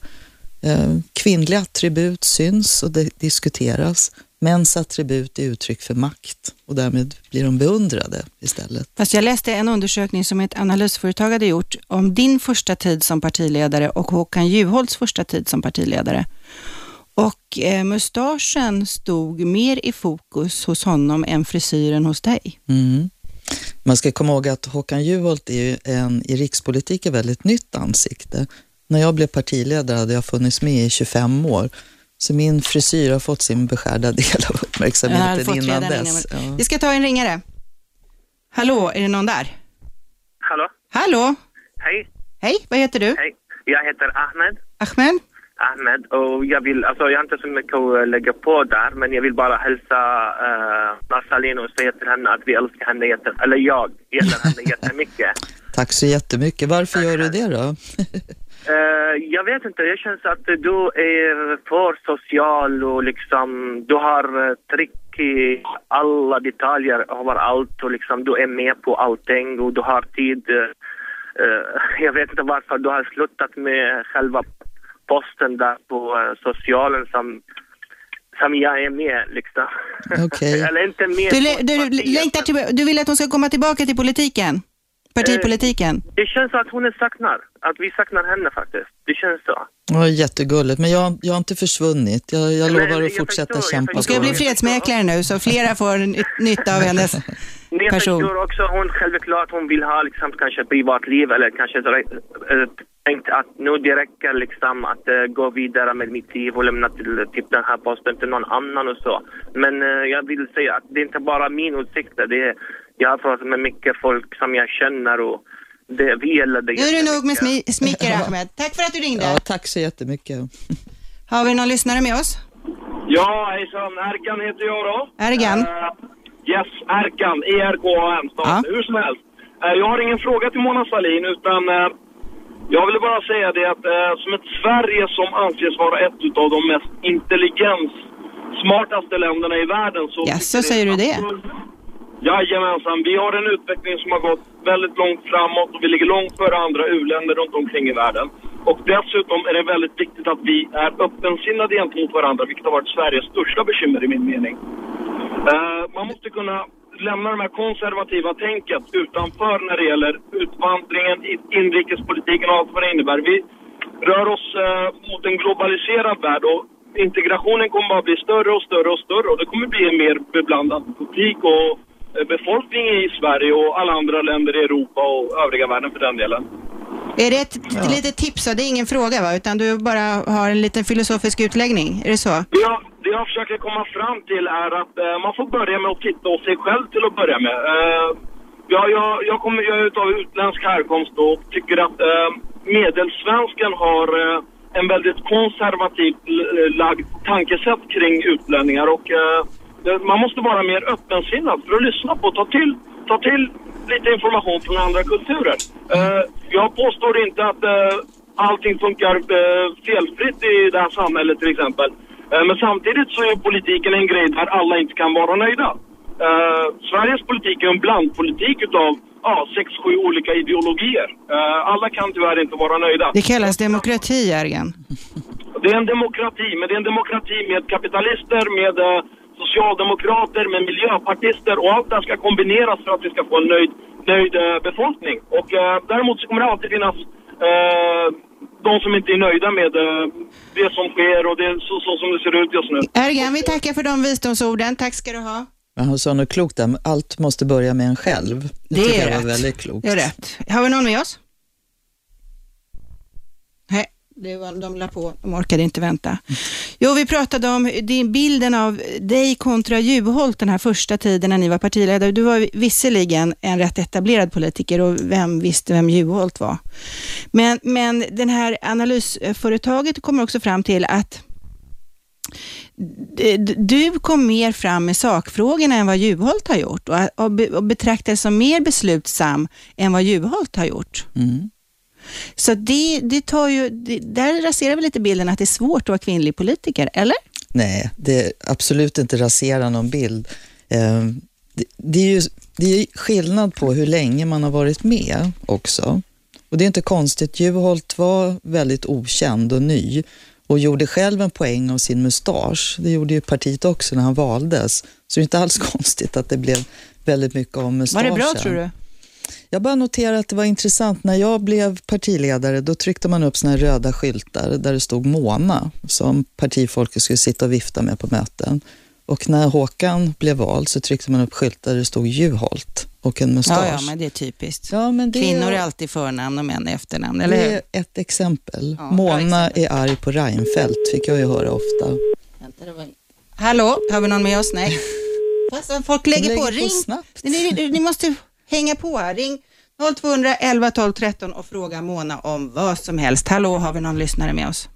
Eh, Kvinnliga attribut syns och diskuteras. Mäns attribut är uttryck för makt och därmed blir de beundrade istället. Fast jag läste en undersökning som ett analysföretag hade gjort om din första tid som partiledare och Håkan Juholts första tid som partiledare. Och eh, mustaschen stod mer i fokus hos honom än frisyren hos dig. Mm. Man ska komma ihåg att Håkan Juholt är ju en i rikspolitik ett väldigt nytt ansikte. När jag blev partiledare hade jag funnits med i 25 år. Så min frisyr har fått sin beskärda del av uppmärksamheten innan dess. Ja. Vi ska ta en ringare. Hallå, är det någon där? Hallå? Hallå? Hej. Hej, vad heter du? Hej. Jag heter Ahmed. Ahmed? Ahmed och jag vill, alltså jag har inte så mycket att lägga på där men jag vill bara hälsa uh, Nasalin och säga till henne att vi älskar henne jätte, eller jag gillar henne [laughs] jättemycket. Tack så jättemycket. Varför gör du det då? [laughs] [laughs] Eh, jag vet inte, det känns att du är för social och liksom du har uh, trick i alla detaljer överallt och liksom du är med på allting och du har tid. eh, eh, jag vet inte varför du har slutat med själva posten där på uh, socialen som, som jag är med liksom. Okej. [laughs] Eller inte med Du, du, längtar till, du vill att hon ska komma tillbaka till politiken? Partipolitiken? Det känns att hon är saknar, att vi saknar henne faktiskt. Det känns så. Ja, jättegulligt, men jag, jag har inte försvunnit. Jag, jag Nej, lovar jag att fortsätta förstår, jag kämpa Hon ska bli fredsmäklare nu så flera får ny- nytta av hennes [laughs] Men jag person. förstår också hon självklart hon vill ha liksom kanske privatliv eller kanske eh, tänkt att nu det räcker liksom att eh, gå vidare med mitt liv och lämna till typ den här posten till någon annan och så. Men eh, jag vill säga att det är inte bara min. Det är, jag har pratat med mycket folk som jag känner och det, vi gillar det Nu är det nog med smi- smicker Ahmed. Tack för att du ringde. Ja, tack så jättemycket. [laughs] Har vi någon lyssnare med oss? Ja, hejsan. Erkan heter jag då. Ergan? Eh, yes, Erkan. E-R-K-A-N. Ja. Hur som helst. Eh, jag har ingen fråga till Mona Sahlin utan uh, jag ville bara säga det att eh, som ett Sverige som anses vara ett av de mest intelligens smartaste länderna i världen så... Ja, så säger du det? Jajamensan, vi har en utveckling som har gått väldigt långt framåt och vi ligger långt före andra u-länder runt omkring i världen. Och dessutom är det väldigt viktigt att vi är öppensinnade gentemot varandra, vilket har varit Sveriges största bekymmer i min mening. Eh, man måste kunna lämna det här konservativa tänket utanför när det gäller utvandringen, inrikespolitiken och allt vad det innebär. Vi rör oss eh, mot en globaliserad värld och integrationen kommer bara bli större och större och större och det kommer bli en mer beblandad politik och eh, befolkning i Sverige och alla andra länder i Europa och övriga världen för den delen. Är det ett litet tips? Det är ingen fråga va? Utan du bara har en liten filosofisk utläggning? Är det så? Det jag, det jag försöker komma fram till är att eh, man får börja med att titta på sig själv till att börja med. Eh, jag, jag, jag, kommer, jag är utav utländsk härkomst och tycker att eh, medelsvensken har eh, en väldigt konservativt l- lagd tankesätt kring utlänningar och eh, man måste vara mer öppensinnad för att lyssna på, ta till, ta till lite information från andra kulturer. Eh, jag påstår inte att eh, allting funkar eh, felfritt i det här samhället till exempel. Eh, men samtidigt så är politiken en grej där alla inte kan vara nöjda. Eh, Sveriges politik är en blandpolitik utav ja, sex, sju olika ideologier. Alla kan tyvärr inte vara nöjda. Det kallas demokrati, Jörgen. Det är en demokrati, men det är en demokrati med kapitalister, med socialdemokrater, med miljöpartister och allt det här ska kombineras för att vi ska få en nöjd, nöjd eh, befolkning. Och eh, däremot så kommer det alltid finnas eh, de som inte är nöjda med eh, det som sker och det så, så som det ser ut just nu. Ergan, vi tackar för de visdomsorden. Tack ska du ha. Men han sa något klokt där, allt måste börja med en själv. Det, Det är jag var rätt. väldigt klokt. Det är rätt. Har vi någon med oss? Det var, de la på. De orkade inte vänta. Jo, vi pratade om din bilden av dig kontra Juholt den här första tiden när ni var partiledare. Du var visserligen en rätt etablerad politiker och vem visste vem Juholt var? Men, men den här analysföretaget kommer också fram till att du kom mer fram med sakfrågorna än vad Juholt har gjort och, och betraktades som mer beslutsam än vad Juholt har gjort. Mm. Så det, det tar ju, det, där raserar vi lite bilden att det är svårt att vara kvinnlig politiker, eller? Nej, det är absolut inte rasera någon bild. Eh, det, det, är ju det är skillnad på hur länge man har varit med också. Och det är inte konstigt, Juholt var väldigt okänd och ny och gjorde själv en poäng av sin mustasch. Det gjorde ju partiet också när han valdes. Så det är inte alls [laughs] konstigt att det blev väldigt mycket om mustaschen. Var det bra tror du? Jag bara noterar att det var intressant. När jag blev partiledare då tryckte man upp såna här röda skyltar där det stod Mona som partifolket skulle sitta och vifta med på möten. Och när Håkan blev vald så tryckte man upp skyltar där det stod Juholt och en mustasch. Ja, ja, men det är typiskt. Ja, men det Kvinnor är alltid förnamn och män är efternamn, eller det hur? är ett exempel. Ja, Mona är arg på Reinfeldt, fick jag ju höra ofta. Hallå, har vi någon med oss? Nej. [laughs] Fast folk lägger, lägger på. på Ring. snabbt. Ni, ni, ni måste hänga på här. Ring 0211 12 13 och fråga Mona om vad som helst. Hallå, har vi någon lyssnare med oss?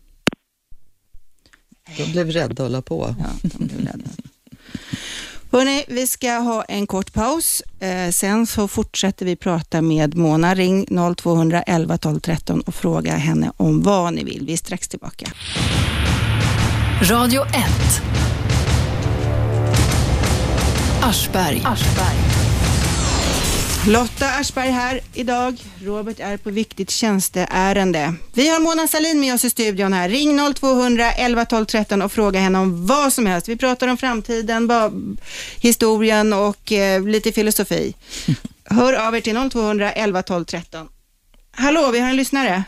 De blev rädda att hålla på. Ja, de blev rädda. Hörrni, vi ska ha en kort paus. Eh, sen så fortsätter vi prata med Mona. Ring 0211 12 13 och fråga henne om vad ni vill. Vi är strax tillbaka. Radio 1. Aschberg. Lotta Aschberg här idag. Robert är på viktigt tjänsteärende. Vi har Mona Salin med oss i studion här. Ring 0200 11 12 13 och fråga henne om vad som helst. Vi pratar om framtiden, historien och eh, lite filosofi. [laughs] Hör av er till 0200 11 12 13. Hallå, vi har en lyssnare.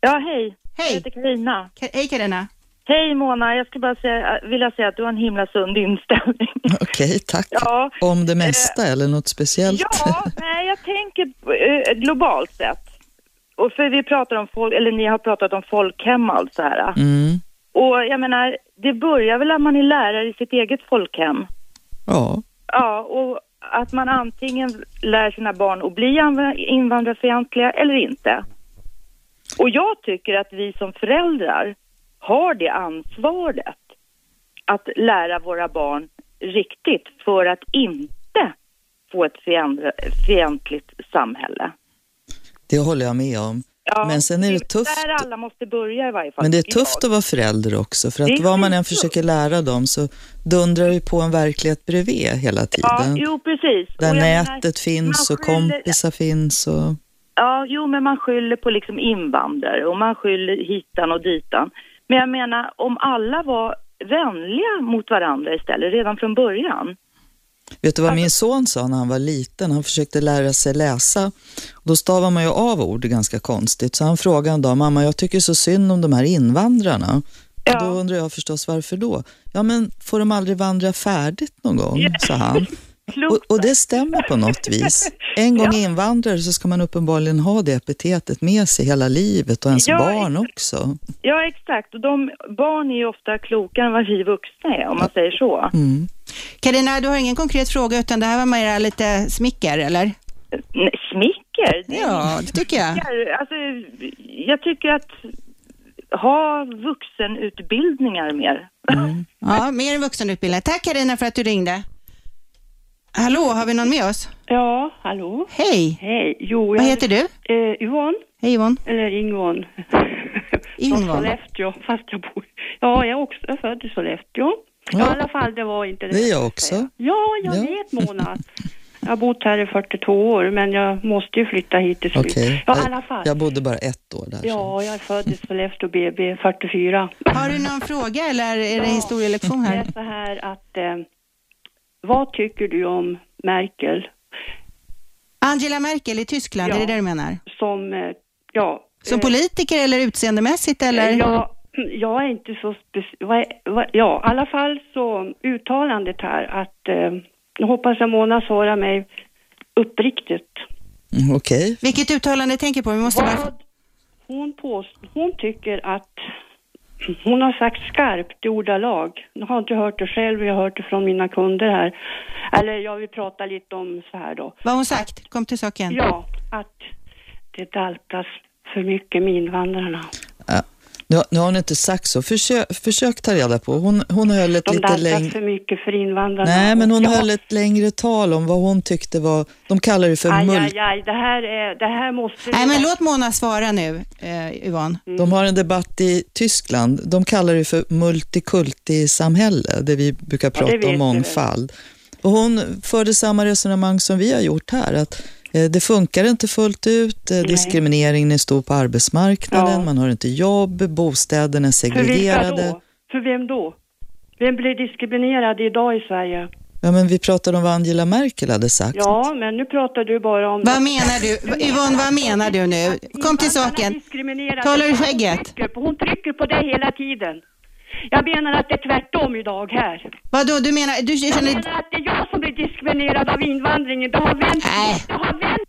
Ja, hej. Hej. Jag heter Carina. Hej Carina. Hej Mona, jag skulle bara säga, vilja säga att du har en himla sund inställning. [laughs] Okej, tack. Ja. Om det mesta eller något speciellt? Ja, nej jag tänker eh, globalt sett. Och för vi pratar om folk, eller ni har pratat om folkhem och allt så här. Mm. Och jag menar, det börjar väl att man är lärare i sitt eget folkhem. Ja. Ja, och att man antingen lär sina barn att bli inv- invandrarfientliga eller inte. Och jag tycker att vi som föräldrar har det ansvaret att lära våra barn riktigt för att inte få ett fientligt samhälle. Det håller jag med om. Ja, Men sen är det tufft. Där alla måste börja i varje fall. Men det är tufft att vara förälder också, för Det att vad man än försöker lära dem så dundrar ju på en verklighet bredvid hela Ja, tiden. jo precis. Där jag menar, nätet finns och skyller- kompisar finns och... Ja, jo, men man skyller på liksom invandrare och man skyller hitan och ditan. Men jag menar, om alla var vänliga mot varandra istället redan från början. Vet du vad min son sa när han var liten? Han försökte lära sig läsa. Då stavar man ju av ord ganska konstigt. Så han frågade en dag, mamma jag tycker så synd om de här invandrarna. Och då undrar jag förstås varför då? Ja men får de aldrig vandra färdigt någon gång? sa han. [laughs] Och, och det stämmer på något vis. En gång [laughs] invandrare så ska man uppenbarligen ha det epitetet med sig hela livet och ens Ja, barn också. Ja, exakt. Och de barn är ju ofta klokare än vad vi vuxna är, om man säger så. Carina, du har ingen konkret fråga utan det här var mer lite smicker, eller? Nej, smicker? Det Ja, det tycker jag. Alltså, jag tycker att ha vuxenutbildningar mer. Ja, mer än vuxenutbildning. Tack Carina för att du ringde. Hallå, har vi någon med oss? Ja, hallå? Hej. Hej. Jo, Vad jag- heter du? Eh, Yvonne. Hej Yvonne. Eller Ingvon. Ingvon. [laughs] Från Sollefteå, fast jag bor... Ja, jag är också född i Sollefteå. Ja. I alla fall, det var inte det. Det är jag också. Ja, jag Ja. vet Mona. Jag har bott här i 42 år, men jag måste ju flytta hit till slut. Okej. Ja, i alla fall. Jag bodde bara ett år där. Ja, jag är född i Sollefteå BB 44. Har du någon fråga eller är det historielektion Det här? är så här att, eh, vad tycker du om Merkel Angela Merkel i Tyskland, är det det du menar? som, eh, ja... Som eh, politiker eller utseendemässigt eller? Ja, jag är inte så speciell. Ja, i alla fall så uttalandet här att, eh, nu hoppas jag Mona svarar mig uppriktigt. Mm, Okej. Vilket uttalande tänker på? Vi måste bara... Hon, påst, hon tycker att hon har sagt skarpt i ordalag. Jag har inte hört det själv, jag har hört det från mina kunder här. Eller jag vill prata lite om så här då. Vad har hon sagt? Kom till saken. Ja, att det daltas för mycket med invandrarna. Ja. Nu, nu har hon inte sagt så. Försök, försök ta reda på. Hon, hon höll ett De lite längre... för mycket för invandrarna. Nej, men hon Ja. höll ett längre tal om vad hon tyckte var... De kallar det för Aj, mul... aj, aj, det här, är, det här måste... Nej, men låt Mona svara nu, eh, Yvonne. De har en debatt i Tyskland. De kallar det för multikulti-samhälle, det vi brukar Ja, prata vi om mångfald. Och hon förde samma resonemang som vi har gjort här, att det funkar inte fullt ut, eh, diskrimineringen är stor på arbetsmarknaden, Ja. man har inte jobb, bostäderna är För vilka segregerade. då? För vem då? Vem blir diskriminerad idag i Sverige? Ja, men vi pratade om vad Angela Merkel hade sagt. Ja, men nu pratar du bara om... Vad menar du? Yvonne, vad menar du nu? Kom till saken. Talar du skägget? Hon trycker på det hela tiden. Jag menar att det är tvärtom idag här. Vadå, du menar, du Jag känner... menar att det är jag som blir diskriminerad av invandringen. Det har vänt. Nej. Det har vänt.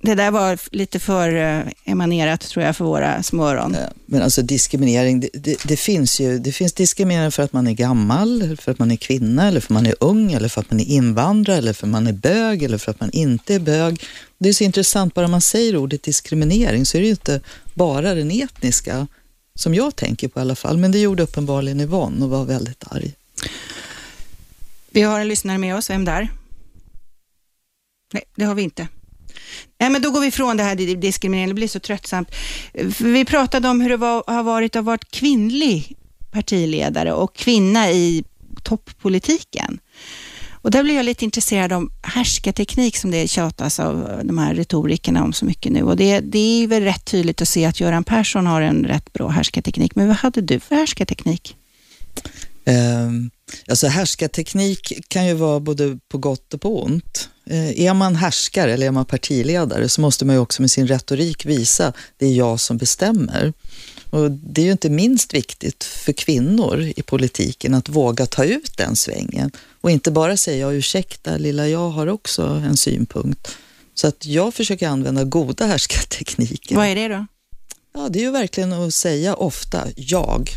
Det där var lite för eh, emanerat tror jag för våra små öron. Men alltså diskriminering, det, det, det finns ju det finns diskriminering för att man är gammal, eller för att man är kvinna, eller för att man är ung, eller för att man är invandrare, eller för att man är bög, eller för att man inte är bög. Det är så intressant, bara man säger ordet diskriminering så är det ju inte bara den etniska, som jag tänker på i alla fall, men det gjorde uppenbarligen Yvonne och var väldigt arg. Vi har en lyssnare med oss, vem där? Nej, det har vi inte. Nej, men då går vi ifrån det här diskrimineringen, det blir så tröttsamt. Vi pratade om hur det var, har varit att ha varit kvinnlig partiledare och kvinna i toppolitiken. Och där blir jag lite intresserad om härskarteknik som det tjatas av de här retorikerna om så mycket nu. Och det, det är väl rätt tydligt att se att Göran Persson har en rätt bra härskarteknik. Men vad hade du för härskarteknik? Eh, alltså härskarteknik kan ju vara både på gott och på ont. Eh, är man härskare eller är man partiledare så måste man ju också med sin retorik visa det är jag som bestämmer. Och det är ju inte minst viktigt för kvinnor i politiken att våga ta ut den svängen och inte bara säga ursäkta lilla jag har också en synpunkt. Så att jag försöker använda goda härskartekniker. Vad är det då? Ja, det är ju verkligen att säga ofta jag.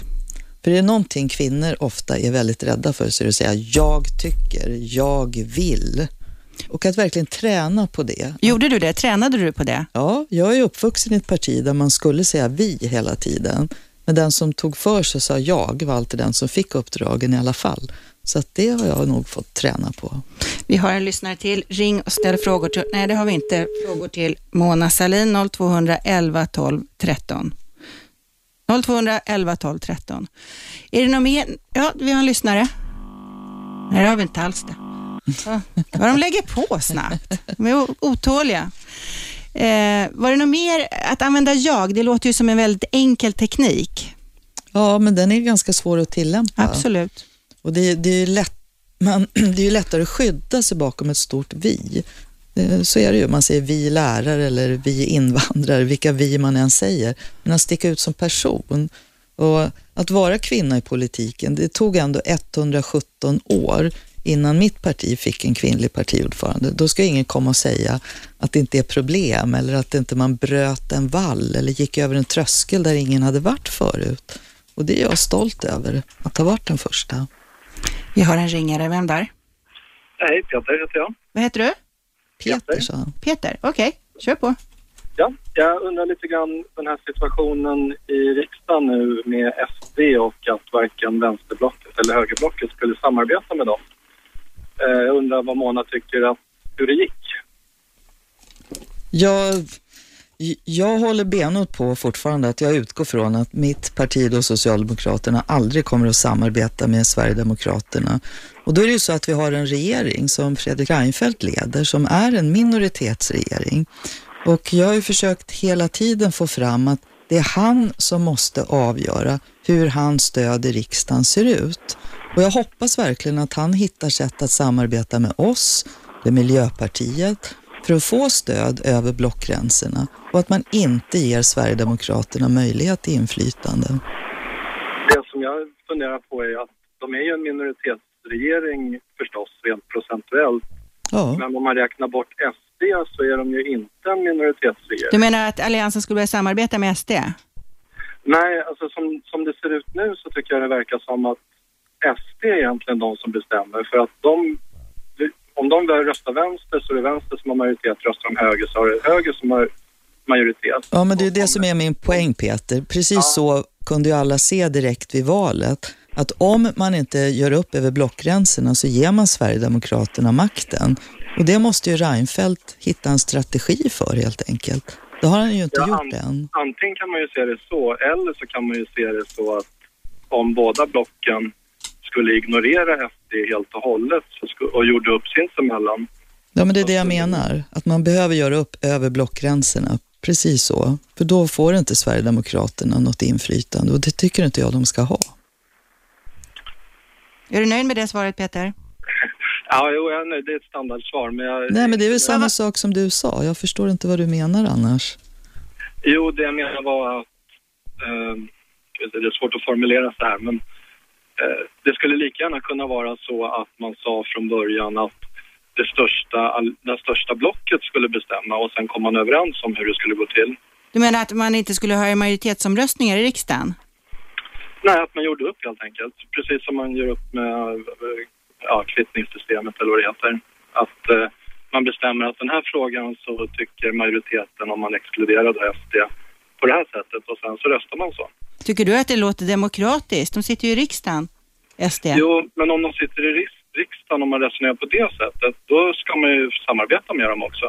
För det är någonting kvinnor ofta är väldigt rädda för, så är det att säga jag tycker, jag vill. Och att verkligen träna på det. Gjorde du det? Tränade du på det? Ja, jag är uppvuxen i ett parti där man skulle säga vi hela tiden. Men den som tog för sig och sa jag var alltid den som fick uppdragen i alla fall. Så att det har jag nog fått träna på. Vi har en lyssnare till. Ring och ställ frågor till... Nej, det har vi inte. Frågor till Mona Salin 0211 12 13. 0211 12 13. Är det något mer? Ja, vi har en lyssnare. Nej, det har vi inte alls det. Ja, vad de lägger på snabbt. De är otåliga. Eh, var det något mer? Att använda jag, det låter ju som en väldigt enkel teknik. Ja, men den är ganska svår att tillämpa. Absolut. Och det, det, är ju lätt, man, [clears throat] det är ju lättare att skydda sig bakom ett stort vi. Eh, så är det ju. Man säger vi lärare eller vi invandrare, vilka vi man än säger. Men att sticka ut som person. Och att vara kvinna i politiken, det tog ändå 117 år innan mitt parti fick en kvinnlig partiordförande. Då ska ingen komma och säga att det inte är problem eller att inte man bröt en vall eller gick över en tröskel där ingen hade varit förut. Och det är jag stolt över, att ha varit den första. Vi har en ringare. Vem där? Hej, Peter heter jag. Vad heter du? Peter, sa han. Peter. Okej, kör på. Ja, jag undrar lite grann den här situationen i riksdagen nu med SD och att varken vänsterblocket eller högerblocket skulle samarbeta med dem. Eh, Jag undrar vad Mona tycker att hur det gick. Jag, jag håller benhårt på fortfarande att jag utgår från att mitt parti då Socialdemokraterna aldrig kommer att samarbeta med Sverigedemokraterna. Och då är det ju så att vi har en regering som Fredrik Reinfeldt leder som är en minoritetsregering. Och jag har ju försökt hela tiden få fram att det är han som måste avgöra hur hans stöd i riksdagen ser ut. Och jag hoppas verkligen att han hittar sätt att samarbeta med oss, med Miljöpartiet, för att få stöd över blockgränserna och att man inte ger Sverigedemokraterna möjlighet till inflytande. Det som jag funderar på är att de är ju en minoritetsregering förstås rent procentuellt. Ja. Men om man räknar bort SD så är de ju inte en minoritetsregering. Du menar att Alliansen skulle börja samarbeta med SD? Nej, alltså som, som det ser ut nu så tycker jag det verkar som att SD är egentligen de som bestämmer. För att de, om de väl röstar vänster så är det vänster som har majoritet. Röstar de höger så är det höger som har majoritet. Ja, men det är det som är min poäng Peter. Precis så kunde ju alla se direkt vid valet. Att om man inte gör upp över blockgränserna så ger man Sverigedemokraterna makten. Och det måste ju Reinfeldt hitta en strategi för helt enkelt. Det har han ju inte Ja, gjort an- än. Antingen kan man ju se det så eller så kan man ju se det så att om båda blocken skulle ignorera SD helt och hållet och gjorde upp sinsemellan. Ja, men det är det jag menar. Att man behöver göra upp över blockgränserna. Precis så. För då får inte Sverigedemokraterna något inflytande och det tycker inte jag de ska ha. Är du nöjd med det svaret Peter? [laughs] Ja, jo, jag är nöjd. det är ett standardsvar. Men jag, Nej, men det är väl samma sak som du sa. Jag förstår inte vad du menar annars. Jo, det jag menar var att... Eh, det är svårt att formulera så här, men det skulle lika gärna kunna vara så att man sa från början att det största, det största blocket skulle bestämma och sen kom man överens om hur det skulle gå till. Du menar att man inte skulle ha majoritetsomröstningar i riksdagen? Nej, att man gjorde upp helt enkelt. Precis som man gör upp med eh, ja, kvittningssystemet eller vad det heter. Att eh, man bestämmer att den här frågan så tycker majoriteten om man exkluderar SD på det här sättet och sen så röstar man så. Tycker du att det låter demokratiskt? De sitter ju i riksdagen, SD. Jo, men om de sitter i riks- riksdagen och man resonerar på det sättet, då ska man ju samarbeta med dem också.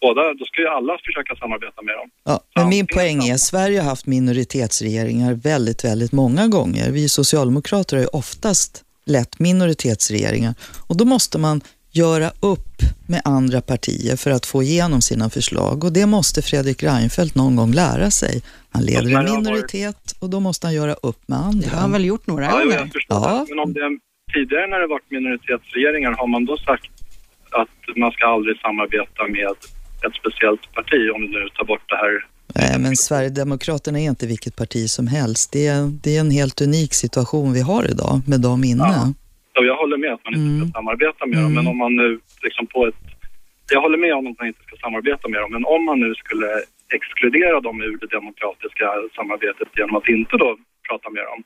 Båda, då ska ju alla försöka samarbeta med dem. Ja, men min poäng är, Sverige har haft minoritetsregeringar väldigt, väldigt många gånger. Vi socialdemokrater har ju oftast lett minoritetsregeringar och då måste man göra upp med andra partier för att få igenom sina förslag och det måste Fredrik Reinfeldt någon gång lära sig. Han leder en minoritet och då måste han göra upp med andra. Det har han väl gjort några Ja, gånger? jag förstår Ja. det. Men om det tidigare när det varit minoritetsregeringar, har man då sagt att man ska aldrig samarbeta med ett speciellt parti om du nu tar bort det här Nej, men Sverigedemokraterna är inte vilket parti som helst. Det är, det är en helt unik situation vi har idag med dem inne. Och jag håller med att man inte ska samarbeta med dem, men om man nu liksom på ett... Jag håller med om att man inte ska samarbeta med dem, men om man nu skulle exkludera dem ur det demokratiska samarbetet genom att inte då prata med dem,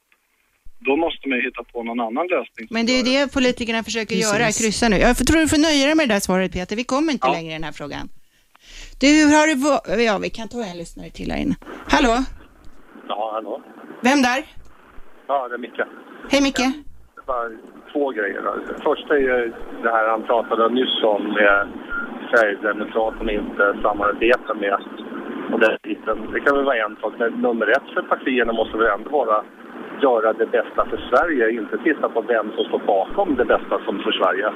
då måste man ju hitta på någon annan lösning. Men det är ju det politikerna försöker Precis. göra, kryssa nu. Jag tror du får nöja dig med det där svaret Peter, vi kommer inte längre i den här frågan. Du, hur har va- Ja, vi kan ta en lyssnare till här inne. Hallå? Ja, hallå? Vem där? Ja, det är Micke. Hej Micke. Var två grejer. Det första är ju det här han pratade nyss om med Sverigedemokraterna inte samarbetar med. Och den biten. Det kan väl vara en sak, men nummer ett för partierna måste väl ändå vara göra det bästa för Sverige, inte titta på vem som står bakom det bästa som för Sverige.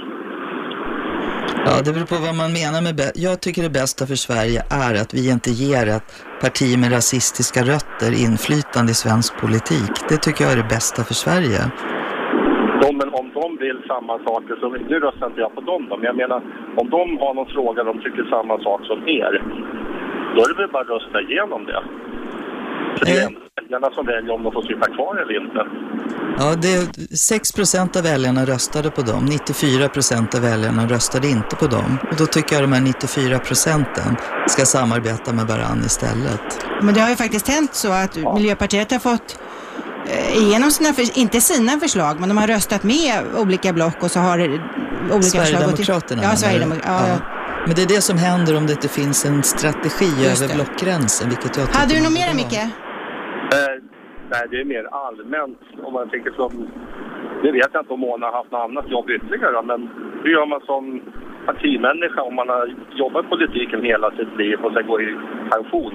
Ja, det beror på vad man menar med bä- Jag tycker det bästa för Sverige är att vi inte ger ett parti med rasistiska rötter inflytande i svensk politik. Det tycker jag är det bästa för Sverige. De, men om de vill samma saker, så nu röstar inte jag på dem då, men jag menar om de har någon fråga de tycker samma sak som er, då är det väl bara att rösta igenom det. För det är ändå väljarna som väljer om de får sitta kvar eller inte. Ja, det, 6 procent av väljarna röstade på dem. 94 procent av väljarna röstade inte på dem. Och då tycker jag de här 94 procenten ska samarbeta med varann istället. Men det har ju faktiskt hänt så att Miljöpartiet har fått eh, igenom sina, för, inte sina förslag, men de har röstat med olika block och så har olika förslag gått Sverigedemokraterna Ja? Sverigedemokraterna. Ja, ja. Men det är det som händer om det inte finns en strategi Just över det. blockgränsen, vilket jag Hade du något mer Micke? Eh, nej, det är mer allmänt om man tänker som... Det vet jag inte om Mona har haft något annat jobb ytterligare, men hur gör man som partimänniska om man har jobbat i politiken hela sitt liv och sen går i pension?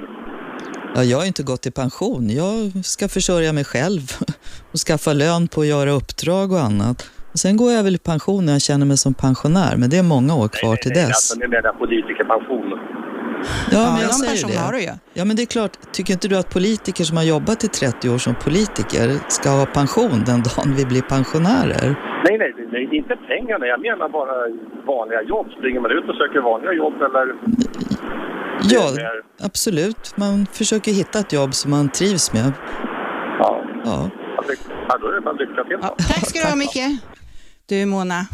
Ja, jag har inte gått i pension. Jag ska försörja mig själv [laughs] och skaffa lön på att göra uppdrag och annat. Och sen går jag väl i pension när jag känner mig som pensionär, men det är många år kvar till dess. Alltså, ni menar politikerpension? Ja, men jag de säger det. har du ju. Ja, men det är klart. Tycker inte du att politiker som har jobbat i 30 år som politiker ska ha pension den dagen vi blir pensionärer? Nej, nej, nej, nej, inte pengarna. Jag menar bara vanliga jobb. Springer man ut och söker vanliga jobb eller? Ja, absolut. Man försöker hitta ett jobb som man trivs med. Ja. Ja. Ja, då är det bara lycka till. då. Tack ska du ha Micke. Du Mona,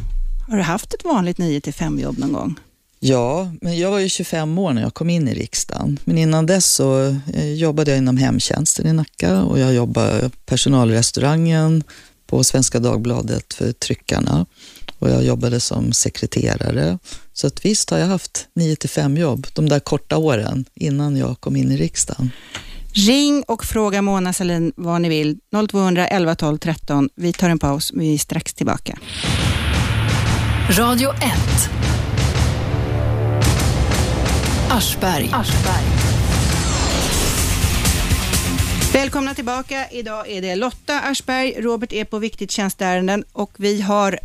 har du haft ett vanligt 9 till 5 jobb någon gång? Ja, men jag var ju 25 år när jag kom in i riksdagen. Men innan dess så eh, jobbade jag inom hemtjänsten i Nacka och jag jobbade personalrestaurangen på Svenska Dagbladet för tryckarna. Och jag jobbade som sekreterare. Så att visst har jag haft 9 till 5 jobb de där korta åren innan jag kom in i riksdagen. Ring och fråga Mona Sahlin vad ni vill. 0200 11 12 13. Vi tar en paus, vi är strax tillbaka. Radio 1. Aschberg. Välkomna tillbaka. Idag är det Lotta Aschberg. Robert är på Viktigt tjänsteärenden och vi har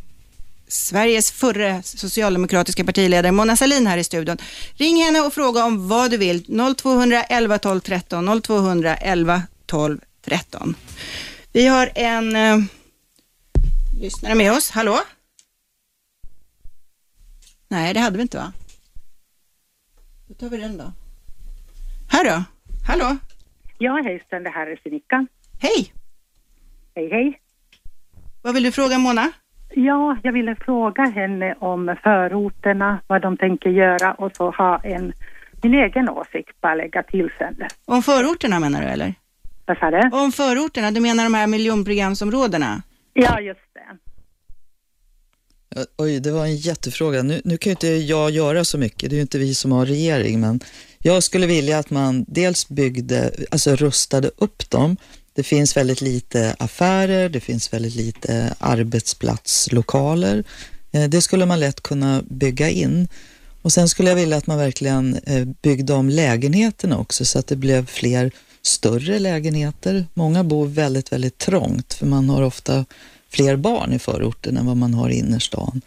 Sveriges förre socialdemokratiska partiledare Mona Sahlin här i studion. Ring henne och fråga om vad du vill. 0211 12 13 0211 12 13. Vi har en eh, lyssnare med oss. Hallå? Nej, det hade vi inte va? Tar vi den då. Här då? Hallå? Ja, hejsan, det här är Sinikka. Hej! Hej, hej. Vad vill du fråga Mona? Ja, jag ville fråga henne om förorterna, vad de tänker göra och så ha en, min egen åsikt, bara lägga till sen. Om förorterna menar du eller? Vad sa du? Om förorterna, du menar de här miljonprogramsområdena? Ja, just det. Oj, det var en jättefråga. Nu, nu kan ju inte jag göra så mycket, det är ju inte vi som har regering, men jag skulle vilja att man dels byggde, alltså rustade upp dem. Det finns väldigt lite affärer, det finns väldigt lite arbetsplatslokaler. Eh, det skulle man lätt kunna bygga in. Och sen skulle jag vilja att man verkligen eh, byggde om lägenheterna också så att det blev fler större lägenheter. Många bor väldigt, väldigt trångt för man har ofta fler barn i förorten än vad man har i innerstan.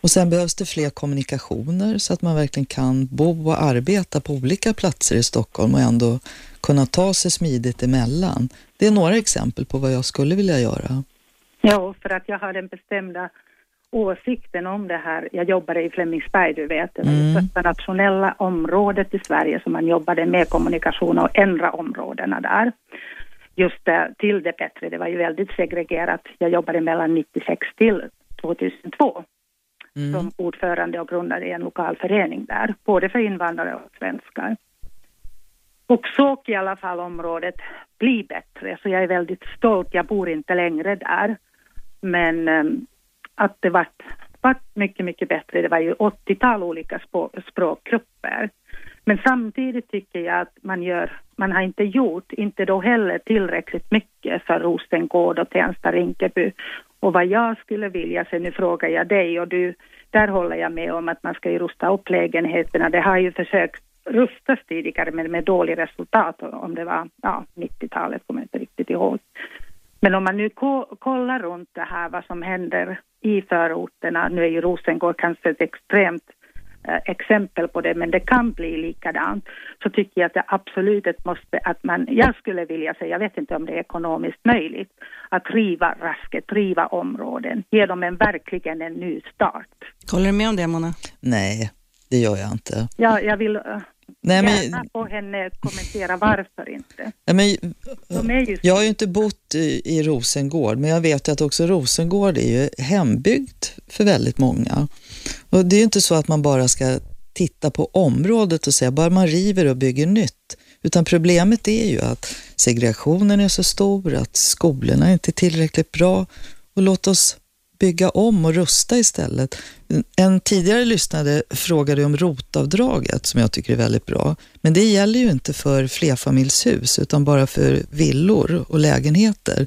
Och sen behövs det fler kommunikationer så att man verkligen kan bo och arbeta på olika platser i Stockholm och ändå kunna ta sig smidigt emellan. Det är några exempel på vad jag skulle vilja göra. Ja, för att jag har den bestämda åsikten om det här. Jag jobbade i Flemingsberg, du vet. Det var det Mm. första nationella området i Sverige som man jobbade med kommunikation och ändra områdena där. Just eh, till det bättre. Det var ju väldigt segregerat. Jag jobbade mellan 96 till 2002 som ordförande och grundade en lokal förening där, både för invandrare och svenskar. Och såg i alla fall området bli bättre, så jag är väldigt stolt. Jag bor inte längre där, men ehm, att det vart, vart mycket, mycket bättre. Det var ju 80-tal olika språkgrupper. Men samtidigt tycker jag att man gör, man har inte gjort, inte då heller tillräckligt mycket för Rosengård och Tensta, Rinkeby. Och vad jag skulle vilja, se, nu frågar jag dig och du, där håller jag med om att man ska ju rusta upp lägenheterna. Det har ju försökt rustas tidigare men med dålig resultat om det var ja, 90-talet, kommer jag inte riktigt ihåg. Men om man nu ko- kollar runt det här, vad som händer i förorterna, nu är ju Rosengård kanske ett extremt exempel på det, men det kan bli likadant, så tycker jag att det absolut måste att man, jag skulle vilja säga, jag vet inte om det är ekonomiskt möjligt, att riva rasket, riva områden, ge dem en verkligen en ny start. Håller du med om det Mona? Nej, det gör jag inte. Ja, jag vill eh, Nej, men- gärna få henne kommentera varför inte. Ja, men, De är ju jag har ju inte bott i, i Rosengård, men jag vet ju att också Rosengård är ju hembygd för väldigt många. Och det är ju inte så att man bara ska titta på området och säga bara man river och bygger nytt. Utan problemet är ju att segregationen är så stor, att skolorna inte är tillräckligt bra. Och låt oss bygga om och rusta istället. En tidigare lyssnare frågade om rotavdraget som jag tycker är väldigt bra. Men det gäller ju inte för flerfamiljshus utan bara för villor och lägenheter.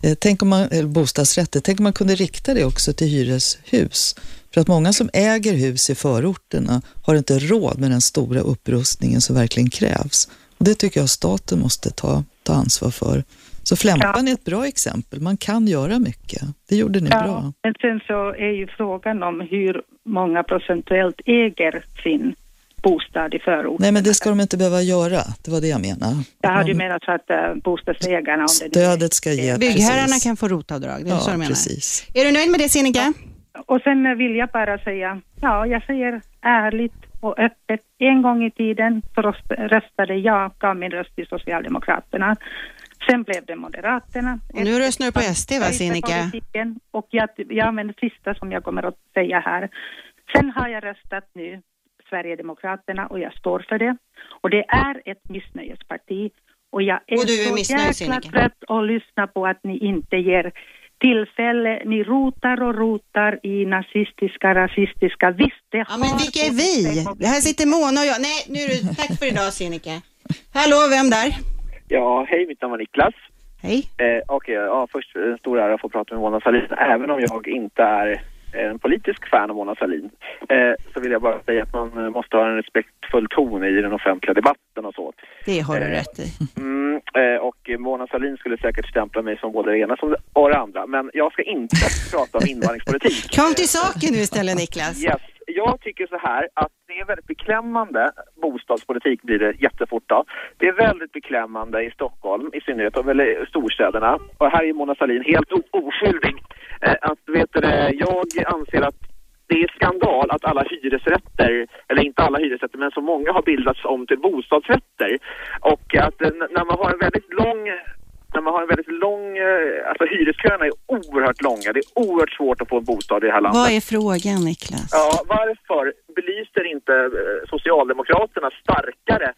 Eh, tänk om man, eller bostadsrätter, tänk om man kunde rikta det också till hyreshus. För att många som äger hus i förorterna har inte råd med den stora upprustningen som verkligen krävs. Och det tycker jag staten måste ta, ta ansvar för. Så Flämpan är ett bra exempel. Man kan göra mycket. Det gjorde ni bra. Men sen så är ju frågan om hur många procentuellt äger sin bostad i förort. Nej, men det ska de inte behöva göra. Det var det jag menade. Ju Man- menat så att uh, bostadsägarna... Om det Stödet ska ge... Byggherrarna precis. kan få rotavdrag, det är Ja, så du menar? precis. Är du nöjd med det Sinikka? Och sen eh, vill jag bara säga, ja, jag säger ärligt och öppet. En gång i tiden så röst- röstade jag, gav min röst till Socialdemokraterna. Sen blev det Moderaterna. Och nu röstar du på SD va Sinikka? Och jag, ja, men det sista som jag kommer att säga här. Sen har jag röstat nu Sverigedemokraterna och jag står för det. Och det är ett missnöjesparti. Och jag är, Och du är så missnöjd, jäkla Sinikka. trött att lyssna på att ni inte ger tillfälle. Ni rotar och rotar i nazistiska, rasistiska. Visst, det Ja, men vilka är vi? Här sitter Mona och jag. Nej, nu är det tack för idag Sinikka. Hallå, vem där? Ja, hej, mitt namn är Niklas. Hej. Eh, Okej, ja, först en stor ära att få prata med Mona Sahlin, även om jag inte är en politisk fan av Mona Sahlin eh, så vill jag bara säga att man eh, måste ha en respektfull ton i den offentliga debatten och så. Det har du Eh, rätt i. [laughs] Mm, eh, och Mona Sahlin skulle säkert stämpla mig som både det ena och det andra. Men jag ska inte [laughs] prata om invandringspolitik. Kom till saken nu istället Niklas. Yes. Jag tycker så här att det är väldigt beklämmande, bostadspolitik blir det jättefort då. Det är väldigt beklämmande i Stockholm i synnerhet, och storstäderna. Och här är Mona Sahlin helt oskyldig. Eh, att, vet du, det, jag anser att det är skandal att alla hyresrätter, eller inte alla hyresrätter, men så många har bildats om till bostadsrätter. Och att eh, när man har en väldigt lång när man har en väldigt lång, eh, alltså hyresköerna är oerhört långa. Det är oerhört svårt att få en bostad i det här landet. Vad är frågan Niklas? Ja, varför belyser inte eh, Socialdemokraterna starkare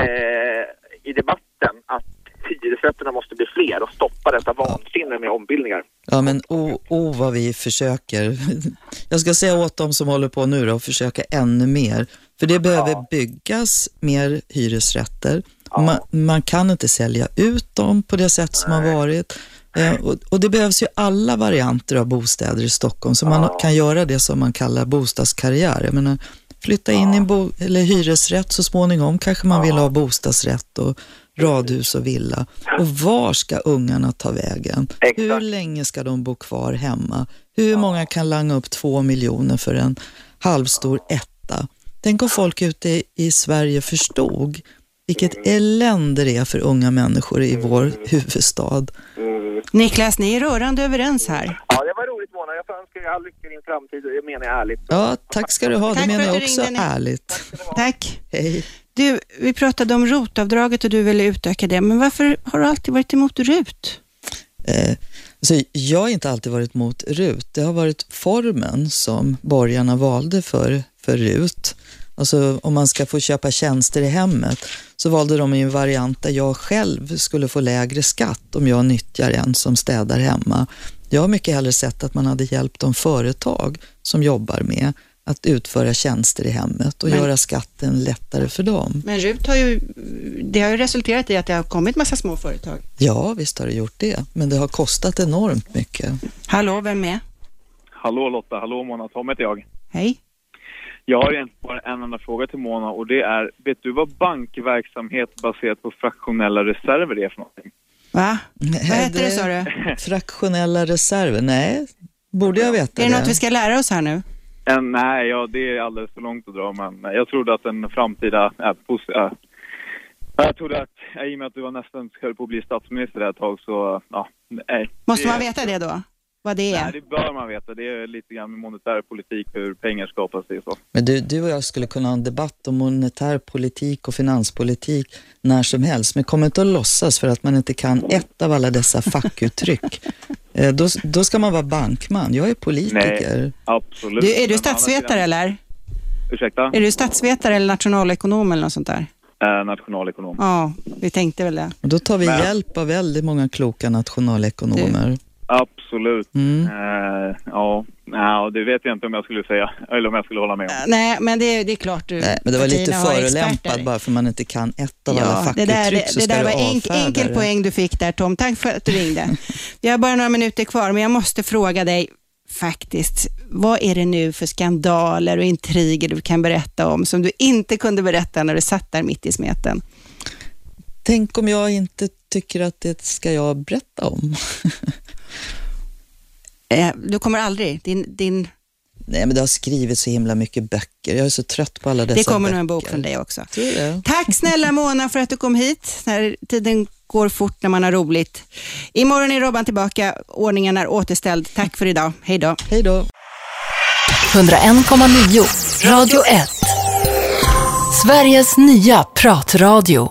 eh, i debatten att hyresrätterna måste bli fler och stoppa detta vansinne med ombildningar? Ja, men o, o vad vi försöker. [laughs] Jag ska säga åt dem som håller på nu då, att försöka ännu mer. För det behöver byggas mer hyresrätter. Man, man kan inte sälja ut dem på det sätt som har varit. Eh, och, och det behövs ju alla varianter av bostäder i Stockholm, så man kan göra det som man kallar bostadskarriär. Jag menar, flytta in i en bo, eller hyresrätt så småningom kanske man vill ha bostadsrätt och radhus och villa. Och var ska ungarna ta vägen? Hur länge ska de bo kvar hemma? Hur många kan langa upp två miljoner för en halvstor etta? Tänk om folk ute i- i Sverige förstod vilket elände det är för unga människor i vår huvudstad. Niklas, ni är rörande överens här. Ja, det var roligt Mona. Jag får önska er all lycka i din framtid. Det menar jag ärligt. Ja, tack ska du ha. Det Tack menar jag också ringde, ärligt. Tack. Hej. Du, vi pratade om rotavdraget och du ville utöka det, men varför har du alltid varit emot RUT? Eh, alltså, jag har inte alltid varit mot RUT. Det har varit formen som borgarna valde för, för RUT. Alltså om man ska få köpa tjänster i hemmet så valde de en variant där jag själv skulle få lägre skatt om jag nyttjar en som städar hemma. Jag har mycket hellre sett att man hade hjälpt de företag som jobbar med att utföra tjänster i hemmet och Men- göra skatten lättare för dem. Men RUT har ju, det har ju resulterat i att det har kommit massa små företag. Ja, visst har det gjort det, men det har kostat enormt mycket. Hallå, vem är? Hallå Lotta, hallå Mona, Tom heter jag. Hej. Jag har egentligen bara en enda fråga till Mona och det är, vet du vad bankverksamhet baserat på fraktionella reserver är för någonting? Va? Vad heter det sa du? [laughs] Fraktionella reserver? Nej, borde jag veta Är det något vi ska lära oss här nu? En, nej, ja, det är alldeles för långt att dra men jag trodde att en framtida, äh, pos- äh, jag trodde att, äh, i och med att du var nästan höll på att bli statsminister ett tag så, ja, nej. Måste Det- man veta det då? Vad det är? Nej, det bör man veta. Det är lite grann med monetär politik, hur pengar skapas och så. Men du, du och jag skulle kunna ha en debatt om monetär politik och finanspolitik när som helst, men kom inte att låtsas för att man inte kan ett av alla dessa fackuttryck. [laughs] Eh, då, då ska man vara bankman. Jag är politiker. Nej, absolut. Du, är du statsvetare eller? Ursäkta? Är du statsvetare eller nationalekonom eller något sånt där? Eh, nationalekonom. Ja, vi tänkte väl det. Och då tar vi Men- hjälp av väldigt många kloka nationalekonomer. Absolut. Mm. Eh, ja, nej, det vet jag inte om jag skulle säga, eller om jag skulle hålla med om. Nej, men det, det är klart du Nej, men det var lite förolämpad bara för man inte kan ett av alla Ja, det där, fackuttryck det, så det där var enk, enkel det. poäng du fick där Tom. Tack för att du ringde. Vi har bara några minuter kvar, men jag måste fråga dig faktiskt, vad är det nu för skandaler och intriger du kan berätta om som du inte kunde berätta när du satt där mitt i smeten? Tänk om jag inte tycker att det ska jag berätta om. [laughs] Eh, Du kommer aldrig, din, din, Nej, men det har skrivits så himla mycket böcker. Jag är så trött på alla dessa det kommer böcker. nog en bok från dig också. Tack snälla Mona för att du kom hit. När tiden går fort när man har roligt. Imorgon är Robban tillbaka. Ordningen är återställd. Tack för idag. Hej då. Hej då. 101,9 Radio 1. Sveriges nya pratradio.